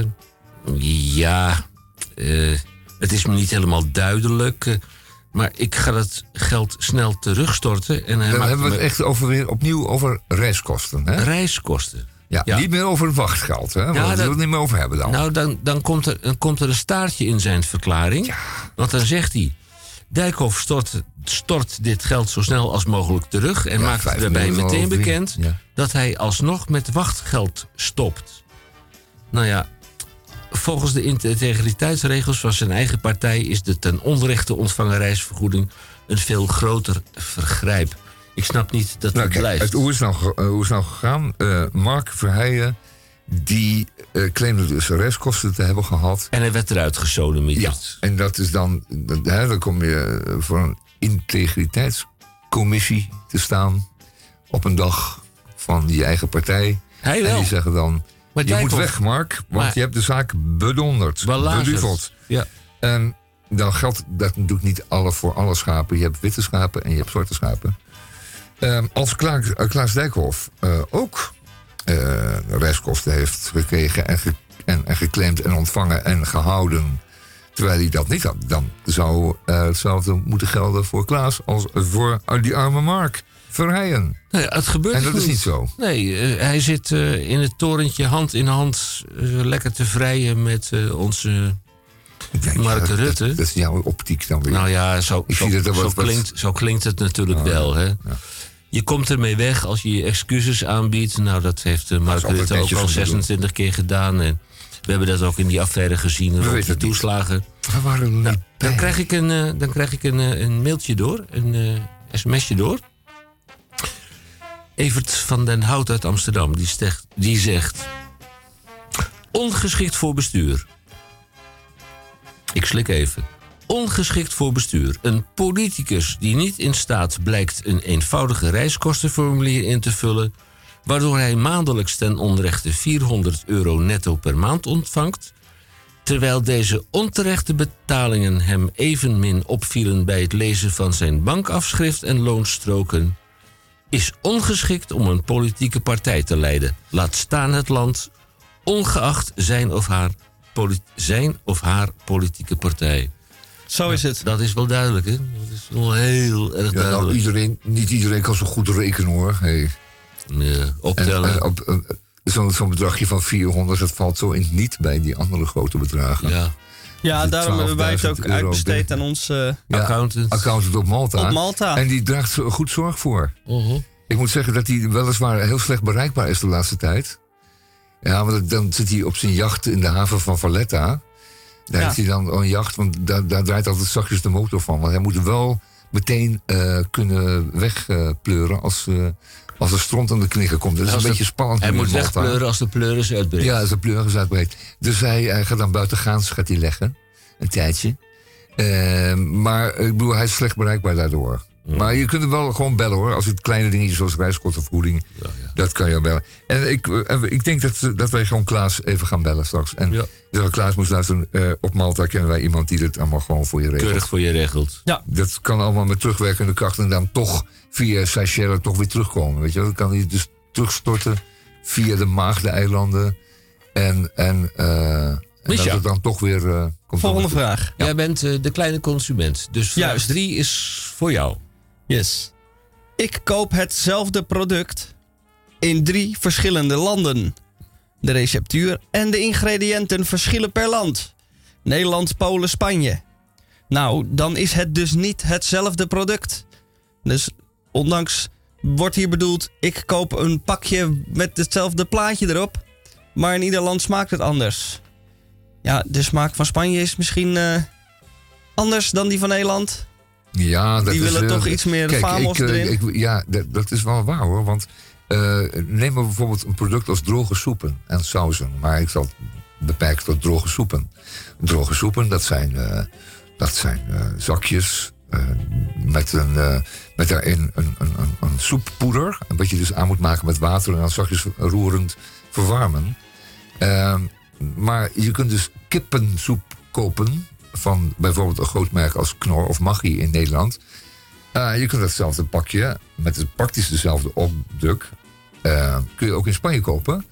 ja, eh, het is me niet helemaal duidelijk, eh, maar ik ga dat geld snel terugstorten. En hij Dan hebben we het me- echt over, weer opnieuw over reiskosten. Hè? reiskosten. Ja, Ja. niet meer over het wachtgeld. Hè? Daar dat- we het niet meer over hebben dan. Nou, dan, dan, komt er, dan komt er een staartje in zijn verklaring. Want dan zegt hij... Dijkhoff stort, stort dit geld zo snel als mogelijk terug... en Ja, maakt daarbij meteen bekend... Ja. dat hij alsnog met wachtgeld stopt. Nou ja, volgens de integriteitsregels van zijn eigen partij... is de ten onrechte ontvangen reisvergoeding... een veel groter vergrijp. Ik snap niet dat Nou, het kijk, blijft. het, hoe, is het nou, eh, hoe is nou gegaan? Eh, Mark Verheijen, die eh claimde dus reiskosten te hebben gehad. En hij werd eruit gesodemieterd. En dat is dan, dat- hè, dan kom je voor een integriteitscommissie te staan op een dag van je eigen partij. Hij En die zeggen dan, Maar je moet weg, Mark, want Maar- je hebt de zaak bedonderd. Beduveld. Ja. En dan geldt dat natuurlijk niet alle voor alle schapen. Je hebt witte schapen en je hebt zwarte schapen. Ehm, als Klaas, eh, Klaas Dijkhoff eh, ook eh, reiskosten heeft gekregen en, ge- en, en geclaimd en ontvangen en gehouden... terwijl hij dat niet had, dan zou eh, hetzelfde moeten gelden voor Klaas... als voor die arme Mark Verheijen. Nee, het gebeurt En dat dus is niet zo. Nee, eh, hij zit eh, in het torentje hand in hand lekker te vrijen met onze Mark Rutte. Dat, dat is jouw optiek dan weer. Nou ja, zo, wat- klinkt, zo klinkt het natuurlijk wel. Hè? Je komt ermee weg als je je excuses aanbiedt. Nou, dat heeft Mark Rutte ook al om te doen. 26 keer gedaan. En we hebben dat ook in die affaire gezien. rond weten de toeslagen. We waren er niet Nou, bij. dan krijg ik een, eh, dan krijg ik een, eh, een mailtje door, een eh, sms'je door. Evert van den Hout uit Amsterdam, die, stegt- die zegt... Ongeschikt voor bestuur. Ik slik even. Ongeschikt voor bestuur. Een politicus die niet in staat blijkt een eenvoudige reiskostenformulier in te vullen... waardoor hij maandelijks ten onrechte 400 euro netto per maand ontvangt... terwijl deze onterechte betalingen hem evenmin opvielen bij het lezen van zijn bankafschrift en loonstroken... is ongeschikt om een politieke partij te leiden. Laat staan het land, ongeacht zijn of haar, zijn of haar politieke partij. Zo is het. Dat is wel duidelijk, hè? Dat is wel heel erg Ja, nou, duidelijk. iedereen, niet iedereen kan zo goed rekenen hoor. Hey. Ja, optellen. en op, eh, zo'n bedragje van 400, dat valt zo in het niet bij die andere grote bedragen. ja. Ja, daarom hebben wij het 12.000 ook uitbesteed aan ons... eh, Ja, Accountant. accountant op Malta. Op Malta. En die draagt zo goed zorg voor. Mhm. Ik moet zeggen dat hij weliswaar heel slecht bereikbaar is de laatste tijd. Ja, want dan zit hij op zijn jacht in de haven van Valletta. Daar Ja. heeft hij dan een jacht, want daar, daar draait altijd zachtjes de motor van. Want hij moet wel meteen eh, kunnen wegpleuren als, als er stront aan de knikker komt. Dat is een de- beetje spannend. Hij moet wegpleuren als de pleuris uitbreekt. Ja, als de pleuris uitbreekt. Dus hij, hij gaat dan buitengaans gaat hij leggen. Een tijdje. Eh, maar ik bedoel, hij is slecht bereikbaar daardoor. Maar je kunt hem wel gewoon bellen hoor. Als het kleine dingetjes zoals reiskostenvergoeding. Dat kan je bellen. En ik, eh, ik denk dat, dat wij gewoon Klaas even gaan bellen straks. En Ja. ja. Klaas moest luisteren. eh, op Malta kennen wij iemand die dit allemaal gewoon voor je regelt. Keurig voor je regelt. Dat kan allemaal met terugwerkende kracht. En dan toch via Seychelles toch weer terugkomen. Weet je wel? Dan kan hij dus terugstorten via de Maagdeneilanden. En, en, eh, en dat het dan toch weer eh, komt. Volgende vraag. Jij bent de kleine consument. Dus vraag Juist. 3 is voor jou. Yes. Ik koop hetzelfde product in drie verschillende landen. De receptuur en de ingrediënten verschillen per land. Nederland, Polen, Spanje. Nou, dan is het dus niet hetzelfde product. Dus ondanks wordt hier bedoeld, ik koop een pakje met hetzelfde plaatje erop. Maar in ieder land smaakt het anders. Ja, de smaak van Spanje is misschien eh, anders dan die van Nederland. Ja, dat Die is, willen eh, toch iets meer kijk, ik, eh, erin? ik- ja, dat, is wel waar hoor. Want eh, neem maar bijvoorbeeld een product als droge soepen en sauzen. Maar ik zal het beperken tot droge soepen. Droge soepen, dat zijn, dat zijn zakjes met, een, met daarin een, een, een, een soeppoeder. Wat je dus aan moet maken met water en dan zakjes roerend verwarmen. Ehm, maar je kunt dus kippensoep kopen van bijvoorbeeld een groot merk als Knor of Maggi in Nederland. Eh, je kunt datzelfde pakje met het praktisch dezelfde opdruk eh, kun je ook in Spanje kopen.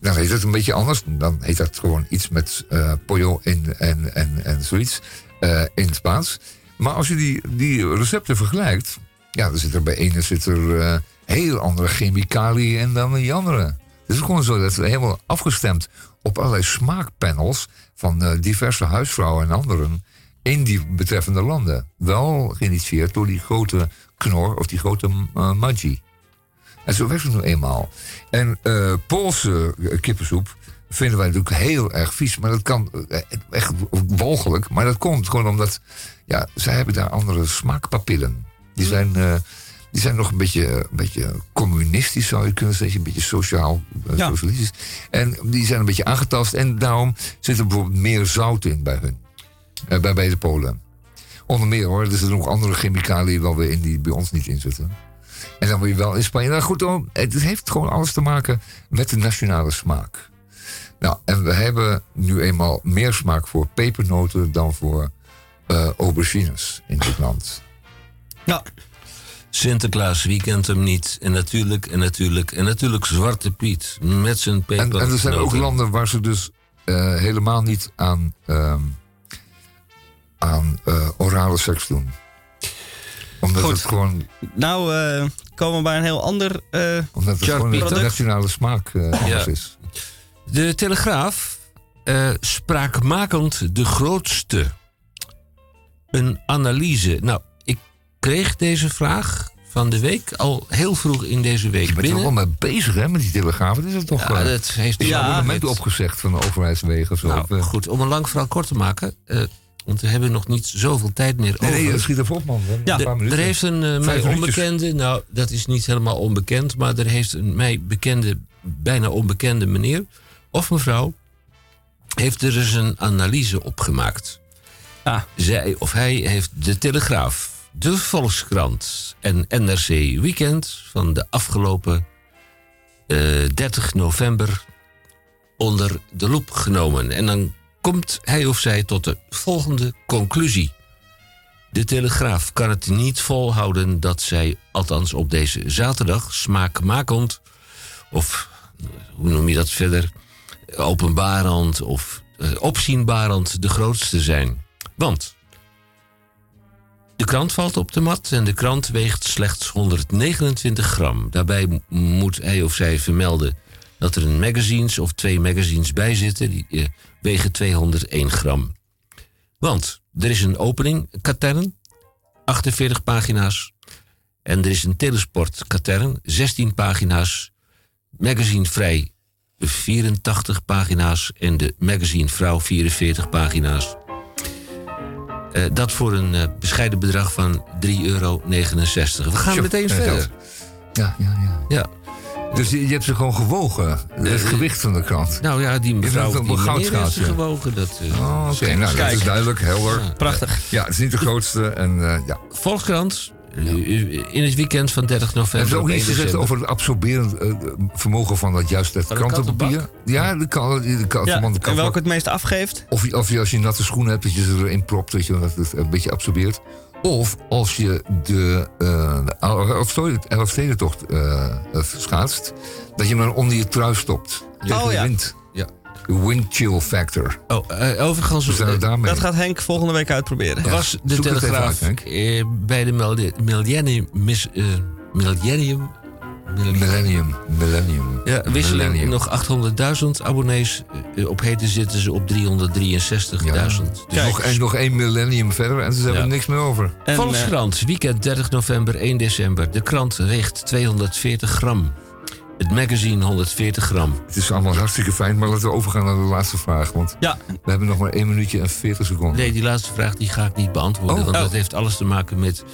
Dan heet het een beetje anders. Dan heet dat gewoon iets met eh pollo in, en, en, en zoiets eh, in het Spaans. Maar als je die, die recepten vergelijkt, ja, dan zit er bij ene zit er heel andere chemicaliën in dan in die andere. Het is gewoon zo dat we helemaal afgestemd op allerlei smaakpanels van eh, diverse huisvrouwen en anderen in die betreffende landen. Wel geïnitieerd door die grote knor of die grote uh, Maggi. En zo werkt het nu eenmaal. En eh, Poolse kippensoep vinden wij natuurlijk heel erg vies. Maar dat kan echt walgelijk. Maar dat komt gewoon omdat ja, zij hebben daar andere smaakpapillen. Die zijn, eh, die zijn nog een beetje, een beetje communistisch, zou je kunnen zeggen. Een beetje sociaal, eh, Ja. socialistisch. En die zijn een beetje aangetast. En daarom zit er bijvoorbeeld meer zout in bij hun. Eh, bij, bij de Polen. Onder meer hoor. Er zitten nog andere chemicaliën wel weer in die bij ons niet in zitten. En dan wil je wel in Spanje. Nou goed, dan, het heeft gewoon alles te maken met de nationale smaak. Nou, en we hebben nu eenmaal meer smaak voor pepernoten dan voor eh, aubergines in dit land. Ja. Sinterklaas, wie kent hem niet? En natuurlijk, en natuurlijk, en natuurlijk Zwarte Piet. Met zijn peper. en er zijn ook landen waar ze dus eh, helemaal niet aan, ehm, aan eh, orale seks doen. Omdat Goed. het gewoon, Nou, eh, komen we bij een heel ander eh omdat het gewoon een product. nationale smaak anders is. De Telegraaf, eh, spraakmakend de grootste. Een analyse. Nou, kreeg deze vraag van de week al heel vroeg in deze week Je bent er binnen. wel mee bezig hè, met die telegraaf. Het is het toch Ja, eh, dat heeft ja, een abonnement het- opgezegd van de overheidswegen of zo. Nou, eh, goed, om een lang verhaal kort te maken. eh, want we hebben nog niet zoveel tijd meer nee, over. nee, schiet op man. We hebben Ja, een paar er heeft een mij onbekende, nou dat is niet helemaal onbekend, maar er heeft een mij bekende, bijna onbekende meneer of mevrouw, heeft er eens een analyse opgemaakt. Ah. Zij of hij heeft de Telegraaf, de Volkskrant en NRC Weekend van de afgelopen eh, 30 november onder de loep genomen. En dan komt hij of zij tot de volgende conclusie. De Telegraaf kan het niet volhouden dat zij, althans op deze zaterdag, smaakmakend, of eh, hoe noem je dat verder, openbarend of eh, opzienbarend de grootste zijn. Want de krant valt op de mat en de krant weegt slechts 129 gram. Daarbij moet hij of zij vermelden dat er een magazines of twee magazines bij zitten. Die eh, wegen 201 gram. Want er is een opening katern, 48 pagina's. En er is een telesport katern, 16 pagina's. Magazine Vrij, 84 pagina's. En de Magazine Vrouw, 44 pagina's. Eh, dat voor een eh, bescheiden bedrag van 3,69 euro. We gaan Zo, meteen eh, verder. Ja, ja, ja. Ja. Dus je, je hebt ze gewoon gewogen, het gewicht van de krant. Nou ja, die mevrouw die meneer heeft ze gewogen. Dat, eh, Oh, Oké, nou, dat is duidelijk, helder. Ja. Prachtig. Ja, het is niet de grootste. En, eh, ja. Volkskrant, eh, in het weekend van 30 Er november. is ook op 1 iets gezegd december. over het absorberend eh, vermogen van dat juist dat krantenpapier. Ja, de, kan, de, kan, Ja, van de en welke het meest afgeeft? Of, of je als je natte schoenen hebt, dat je ze erin propt, dat, je, dat het een beetje absorbeert. Of als je de, eh de Elfsteden- Elfstedentocht eh eh, schaatst, dat je hem dan onder je trui stopt. Tegen Oh, de ja. wind. Ja. De wind chill factor. Oh, eh, overigens We zijn daarmee. Dat gaat Henk volgende week uitproberen. Ja. was de het Telegraaf uit, Henk. eh, bij de millennium... Mis, eh, millennium... millennium ja, wisseling nog 800.000 abonnees. Op heden zitten ze op 363.000. Dus nog, en nog één millennium verder en ze hebben Ja. er niks meer over. En, Volkskrant, weekend 30 november, 1 december. De krant weegt 240 gram. Het magazine 140 gram. Het is allemaal hartstikke fijn, maar laten we overgaan naar de laatste vraag. Want Ja, we hebben nog maar 1 minuutje en 40 seconden. Nee, die laatste vraag die ga ik niet beantwoorden. Oh. want Oh. dat heeft alles te maken met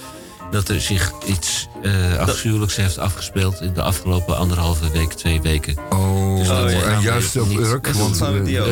dat er zich iets eh afschuwelijks heeft afgespeeld in de afgelopen anderhalve week, twee weken. Oh, Dus dat en gaan we juist op Urk, want eh.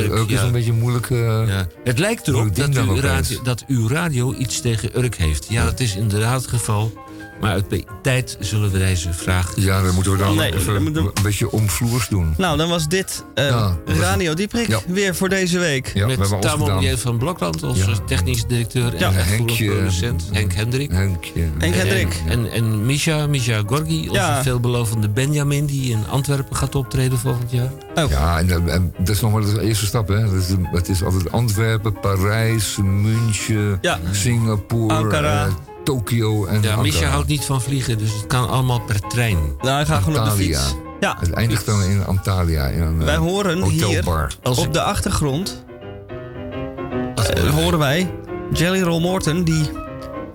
Urk is Ja. een beetje moeilijk. eh, Ja. Het lijkt erop dat, uw radio, dat uw radio iets tegen Urk heeft. Ja, dat is inderdaad het geval. Maar uit tijd zullen we deze vraag... Ja, dan moeten we dan Nee, even we- een beetje omvloers doen. nou dan was dit eh, Ja, Radio Dieprik Ja. weer voor deze week. Ja, we met ons Tamon. J. van Blokland als Ja. technisch directeur en Henkje. producent Henk Hendrik. Henkje. Henk En- Hendrik. En, en Misha, Misha Gorgi, onze Ja. veelbelovende Benjamin... die in Antwerpen gaat optreden volgend jaar. Ja, en, eh, en dat is nog maar de eerste stap. Hè. Dat is, het is altijd Antwerpen, Parijs, München, Ja. Singapore, Ankara. eh, Tokio en Ja, Misha houdt niet van vliegen, dus het kan allemaal per trein. Nou, ga gewoon op de Antalya. fiets. Ja, Het eindigt dan in Antalya, in een eh, wij horen hier hotelbar. Op de achtergrond eh, horen wij Jelly Roll Morton die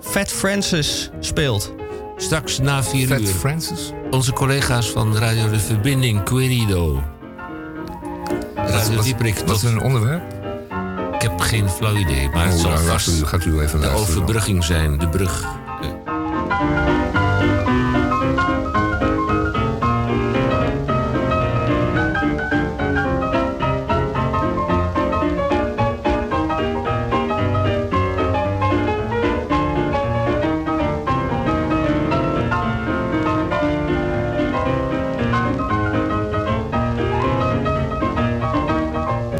Fat Francis speelt. Straks na vier Fat uur Francis? onze collega's van Radio De Verbinding, Querido. Radio Dieprik, Wat is een onderwerp? Ik heb geen flauw idee, maar het Oh, zal nou, vast gaat u, gaat u even de dan. overbrugging zijn, de brug.